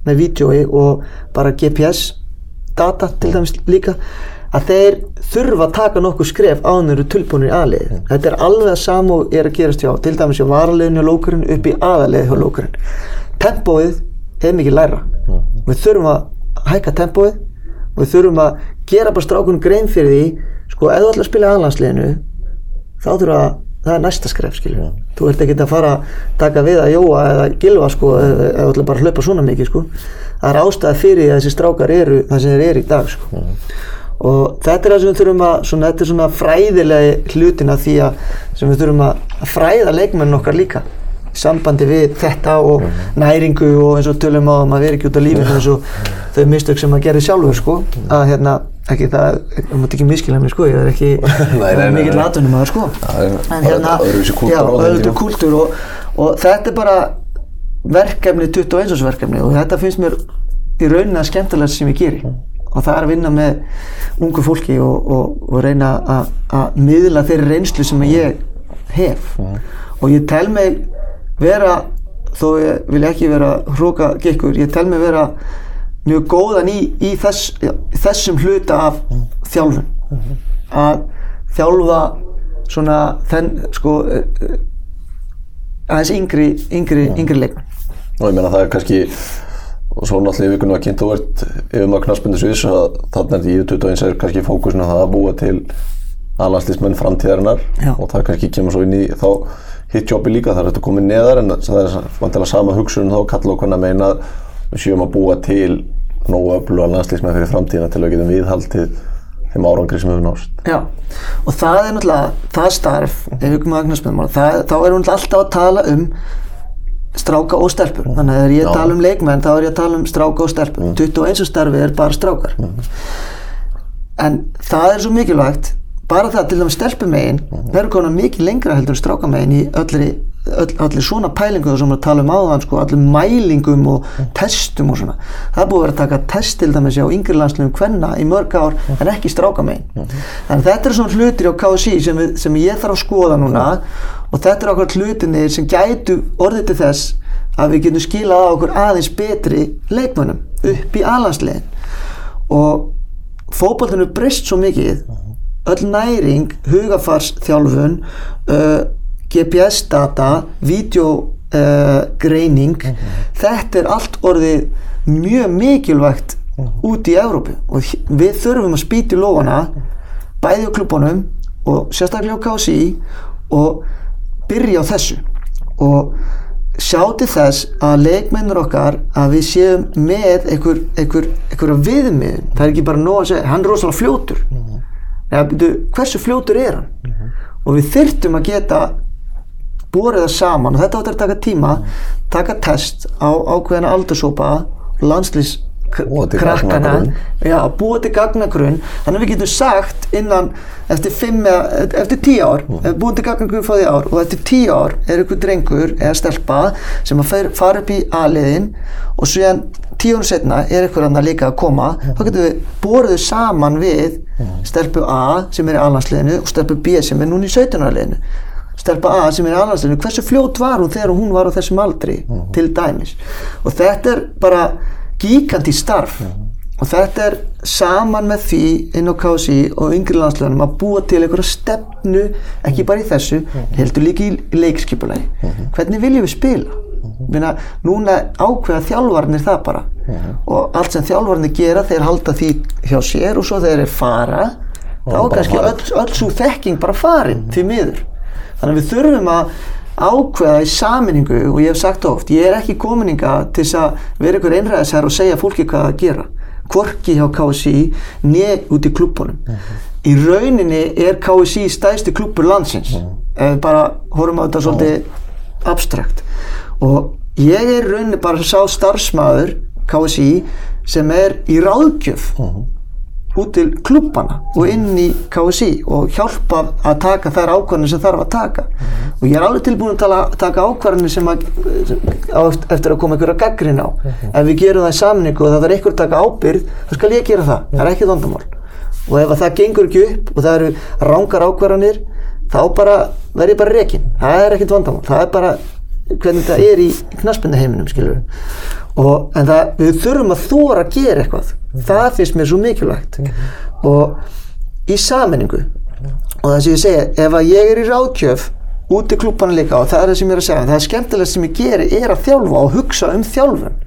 með vídjói og bara GPS data til dæmis líka að þeir þurfa að taka nokkuð skref ánur og tilbúinir í aðlið þetta er alveg að samu er að gerast hjá til dæmis hjá varaliðinu og lókurinn upp í aðalið hjá lókurinn. Tempóið er mikið læra. Við þurfum að hækka tempóið og við þurfum að gera bara strákunum grein fyrir því sko ef þú ætlar að spila í aðlandsliðinu þá þurfa að það er næsta skref skilur þú ert ekki að fara að taka við að jóa eða gilva sko eða þú ætlar bara að hlaupa svona mikið sko. Það er ástæða fyrir því að þessi strákar eru það sem þeir eru í dag sko. Og þetta er það sem við þurfum að svona, þetta er svona fræðilegi hlutin af því að sem við þurfum að fræða leikmennin okkar líka sambandi við þetta og næringu og eins og tölum á að maður veri ekki út á lífinu eins og þau mistök sem maður gerir sjálfur sko. Að hérna ekki það, þú mátt ekki miskila mér sko ég er ekki <laughs> nei, nei, mikill aðtunum maður sko. Það er en hérna já, tíma. kúltúr og, og þetta er bara verkefni 21 árs verkefni og þetta finnst mér í rauninni að skemmtilegast sem ég geri. Og það er að vinna með ungu fólki og, og, og reyna að- að miðla þeirri reynslu sem ég hef. Og ég tel mig vera þó ég vil ekki vera hróka gekkur, ég tel mig vera mjög góðan í, í þess, þessum hluta af þjálfun. Að þjálfa svona þenn sko eh, aðeins yngri yngri, yngri leikmenn. Og ég meina það er kannski og svo náttúrulega í vikunum að kynnt þú ert yfir maður knarsbyndu sviðs að þarna er í 21 er kannski fókusin á það að búa til aðlandslýsmenn framtíðarinnar Já. og það kannski kemur svo inn í þá hitt jobbi líka þar er þetta komið neðar en það er vantilega sama hugsun þá kalla okkur að meina að við séum að búa til nógu öfluga landslýsmenn fyrir framtíðina til að getum viðhaldið þeim árangri sem hefur nást Já, og það er náttúrulega það starf, ef við komum að agnarsmiðum þá erum við alltaf að tala um stráka og stelpur. Þannig að þegar ég Já. tala um leikmenn þá er ég að tala um stráka og stelpur. 21 starfið er bara strákar. En það er svo mikilvægt bara það til dæmis stelpumegin verður konar mikið lengra heldur en strákamegin í öllri, öll, allir svona pælingu sem við tala um áðan, sko, allir mælingum og testum og svona. Það er búið að vera að taka test til dæmis á yngri landsliðum hvenna í mörg ár en ekki strákamegin. Þannig að þetta er svona hlutir á KSI sem, við, sem ég þarf að skoða núna og þetta er okkur hlutinir sem gætu orðið til þess að við getum skilað á okkur aðeins betri leikmönnum upp í alansliðin og fótballinu breyst svo mikið öll næring, hugafarsþjálfun uh, GPS-data videogreining þetta er allt orðið mjög mikilvægt út í Evrópu. Og við þurfum að spýta í lófana bæði á klubunum og sérstaklega á KSI og byrja á þessu. Og sjá til þess að leikmennur okkar að við séum með einhver, einhver, einhver viðmið það er ekki bara nóg að segja, hann er rosalega fljótur Eða, byrju, hversu fljótur er hann? Og við þyrftum að geta borið það saman og þetta áttur að taka tíma taka test á ákveðina aldursópa landslýs Búa til krakkana gagnagrunn. já, búa til gagnagrunn. Þannig að við getum sagt innan eftir, fimm, eða, eftir tíu ár mm. ef búin til gagnagrunn frá því ár. Og eftir tíu ár er ykkur drengur eða stelpa sem að fara upp í aðliðin og síðan tíu árum setna er ykkur annar líka að koma þá getum við borðið saman við stelpu A sem er í alhansliðinu og stelpu B sem er núna í 17 liðinu stelpa A sem er í alhansliðinu hversu fljót var hún þegar hún var á þessum aldri til dæmis? Og þetta er bara gíkandi starf. Og þetta er saman með því inn á KSI og yngri landsleganum að búa til einhverja stefnu ekki bara í þessu, heldur líka í leikskipulagi. Hvernig viljum við spila Minna, núna ákveða þjálfarnir það bara. Og allt sem þjálfarnir gera þeir halda því hjá sér og svo þeir eru fara þá er bara kannski öll, öll svo þekking bara farin því miður. Þannig að við þurfum að ákveða í saminningu og ég hef sagt oft, ég er ekki kominninga til að vera ykkur einræðisherr og segja fólki hvað að gera. Hvorki hjá KSI neð út í klubunum í rauninni er KSI stæðsti klubur landsins. Ef við bara horfum á þetta svolítið abstrakt og ég er rauninni bara sá starfsmæður KSI sem er í ráðgjöf út til klubbana og inn í KSI og hjálpa að taka þær ákvarðanir sem þarf að taka. Og ég er alveg tilbúin að tala, taka ákvarðanir sem að, sem, á, eftir að koma einhverja gaggrin á. Ef við gerum það í samningu og það er einhver að taka ábyrgð þá skal ég gera það, það er ekki vandamál. Og ef að það gengur ekki upp og það eru rángar ákvarðanir þá bara verð ég bara rekin það er ekkert vandamál, það er bara hvernig það er í knaspinda heiminum skilur og, en það, við þurfum að þóra að gera eitthvað það finnst mér svo mikilvægt og í sammenningu og það sem ég segja, ef að ég er í ráðkjöf út í klúbana líka og það er það sem ég er að segja, það er skemmtilegt sem ég geri er að þjálfa og hugsa um þjálfun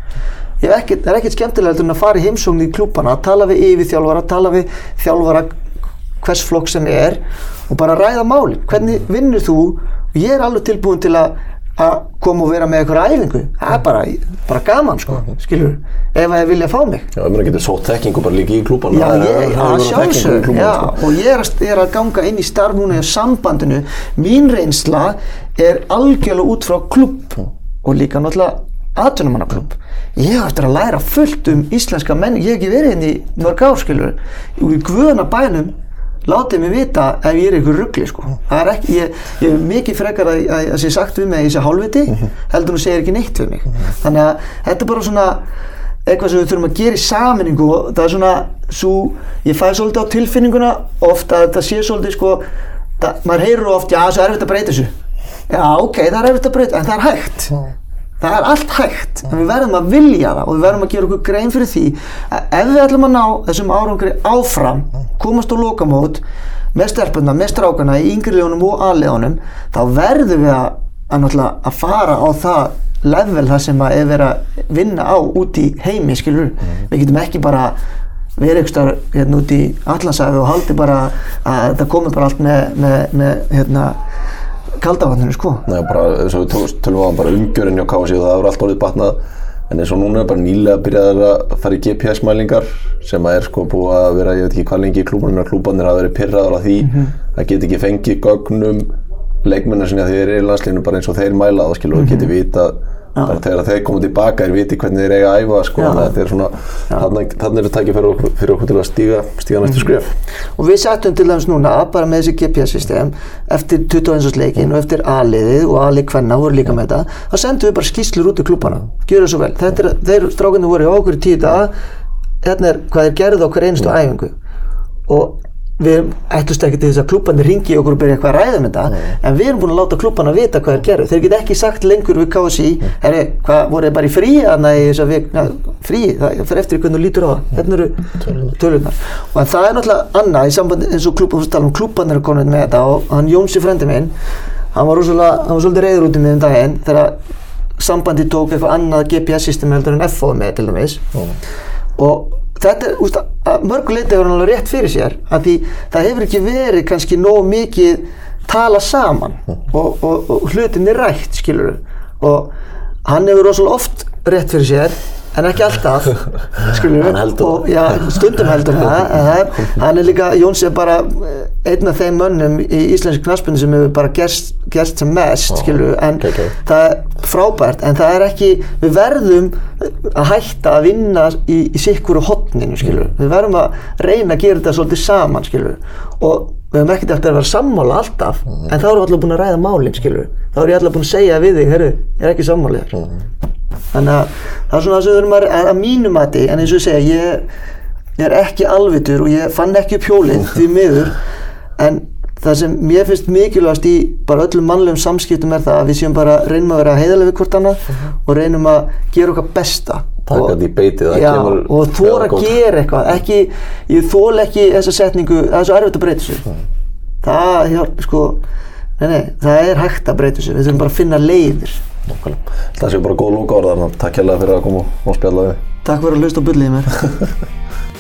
það er ekkert skemmtilegt en að fara í heimsókn í klúbana, að tala við yfir þjálfara, að tala við þjálfara hvers flokk sem er og bara ræða máli. Hvernig vinnur þú? Og ég er alveg tilbúin til að, að koma og vera með eitthvað æfingu. Það er bara, bara gaman, sko, skilur, ef að ég vilja fá mig. Já, ég meina getur sótt þekkingu bara líka í klúban Já, ég, að sjálfsög, já, og ég er, að- er að ganga inn í starf núna í sambandinu, mín reynsla er algjörlega út frá klubb og líka náttúrulega atvinnumannaklubb. Ég hef eftir að læra fullt um íslenska menning, ég hef ekki verið inn í mörg ár, skilur, og í guðana bænum látið mig vita ef ég er ykkur ruggli, sko. Það er ekki, ég, ég hef mikið frekar að, að, að sé sagt við mig að ég sé hálfviti, heldur hún segir ekki neitt við mig. Þannig að þetta er bara svona, eitthvað sem við þurfum að gera í saminningu og það er svona svo, ég fæ svolítið á tilfinninguna oft að þetta sé svolítið sko það, maður heyrir oft, já, það er erfitt að breyta þessu. Já, ok, það er erfitt að breyta en það er hægt það er allt hægt, en við verðum að vilja það og við verðum að gera okkur grein fyrir því að ef við ætlum að ná þessum árangri áfram komast á lokamót með stelpunna, með strákana í yngri leunum og aðleunum þá verðum við að, að, að fara á það level það sem að er verið að vinna á út í heimi skilur, við getum ekki bara verið starf hérna út í allansæfi og haldi bara að það komi bara allt með, með, með hérna kaldavatninu sko. Nei, bara, eins og við tölum á bara umgjörinn hjá KSI og það hefur allt orðið batnað. En eins og núna er bara nýlega byrjað að fara í GPS-mælingar sem að er sko búið að vera, ég veit ekki hvað lengi í klúbanum að klúbanir hafa verið pyrraður á því að geta ekki fengið gögnum leikmennar að þeir eru í landslínu bara eins og þeir mæla það skilur og geti vita bara þegar þeir koma tilbaka er viti hvernig þeir eiga að æfa sko, þannig þetta er þetta tækið fyrir okkur, fyrir okkur til að stíga, stíga næstu skref. Og við settum til dæmis núna bara með þessi GPS-system eftir 21. leikin og eftir A-liðið og A-lið hvenna voru líka með þetta þá sendum við bara skýslur út í klúbana gjör það svo vel, þetta er, þeir strákunni voru í okkur daga. Hérna er hvað þeir gerðu á hver einustu æfingu. Og við ætlumst ekki til þess að klúbandi ringi okkur og byrja eitthvað að ræða um þetta en við erum búin að láta klúbana vita hvað þeir gerðu. Þeir get ekki sagt lengur við KSI herri, hvað voru þeir bara í frí að að frí, það fyrir eftir hvernig þú lítur á það. Hérna eru tölunar og en það er náttúrulega annað í sambandi eins og klúb, um klúbanir er komin með þetta og hann Jónsi frendi minn hann var, rosalega, hann var svolítið reyður út í miðum daginn þegar sambandi tók eitthvað annað GPS-system heldur en FO með til dæmis. Og þetta er, úst, að mörgu leiti hefur hann alveg rétt fyrir sér að því það hefur ekki verið kannski nóg mikið tala saman og, og, og hlutinni rætt skilur og hann hefur rosalega oft rétt fyrir sér en ekki alltaf <laughs> og já, stundum heldur það hann er líka, Jóns er bara eh, einn af þeim mönnum í íslenski knaspunni sem hefur bara gerst, gerst sem mest skilur, en ok, ok. það er frábært en það er ekki, við verðum að hætta að vinna í, í sikkuru hotninu skilur, við. Verðum að reyna að gera þetta svolítið saman skilur og við höfum ekkert eftir að vera sammála alltaf en þá erum við alltaf búin að ræða málin skilur þá erum ég alltaf búin að segja við þig, herru, ég er ekki sammála þér þannig að það er svona það sem þurfum að, að, að mínu mati en eins og ég segja, ég, ég er ekki alvitur og ég fann ekki hjólið því miður. En það sem mér finnst mikilvægast í bara öllum mannlegum samskiptum er það að við séum bara reynum að vera heiðalega við hvort annað og reynum að gera okkar besta. Taka Og- þetta í beitið, já, og þóra að gera eitthvað. Ekki, ég þól ekki þessa setningu það er svo erfitt að breyta sér það, hjálp, sko nei, nei, það er hægt að breyta sér við þurfum bara að finna leiðir Það séu bara góð lóka orðar, takk hérlega fyrir að koma og spjalla við takk fyrir að hlusta á bullið í mér <laughs>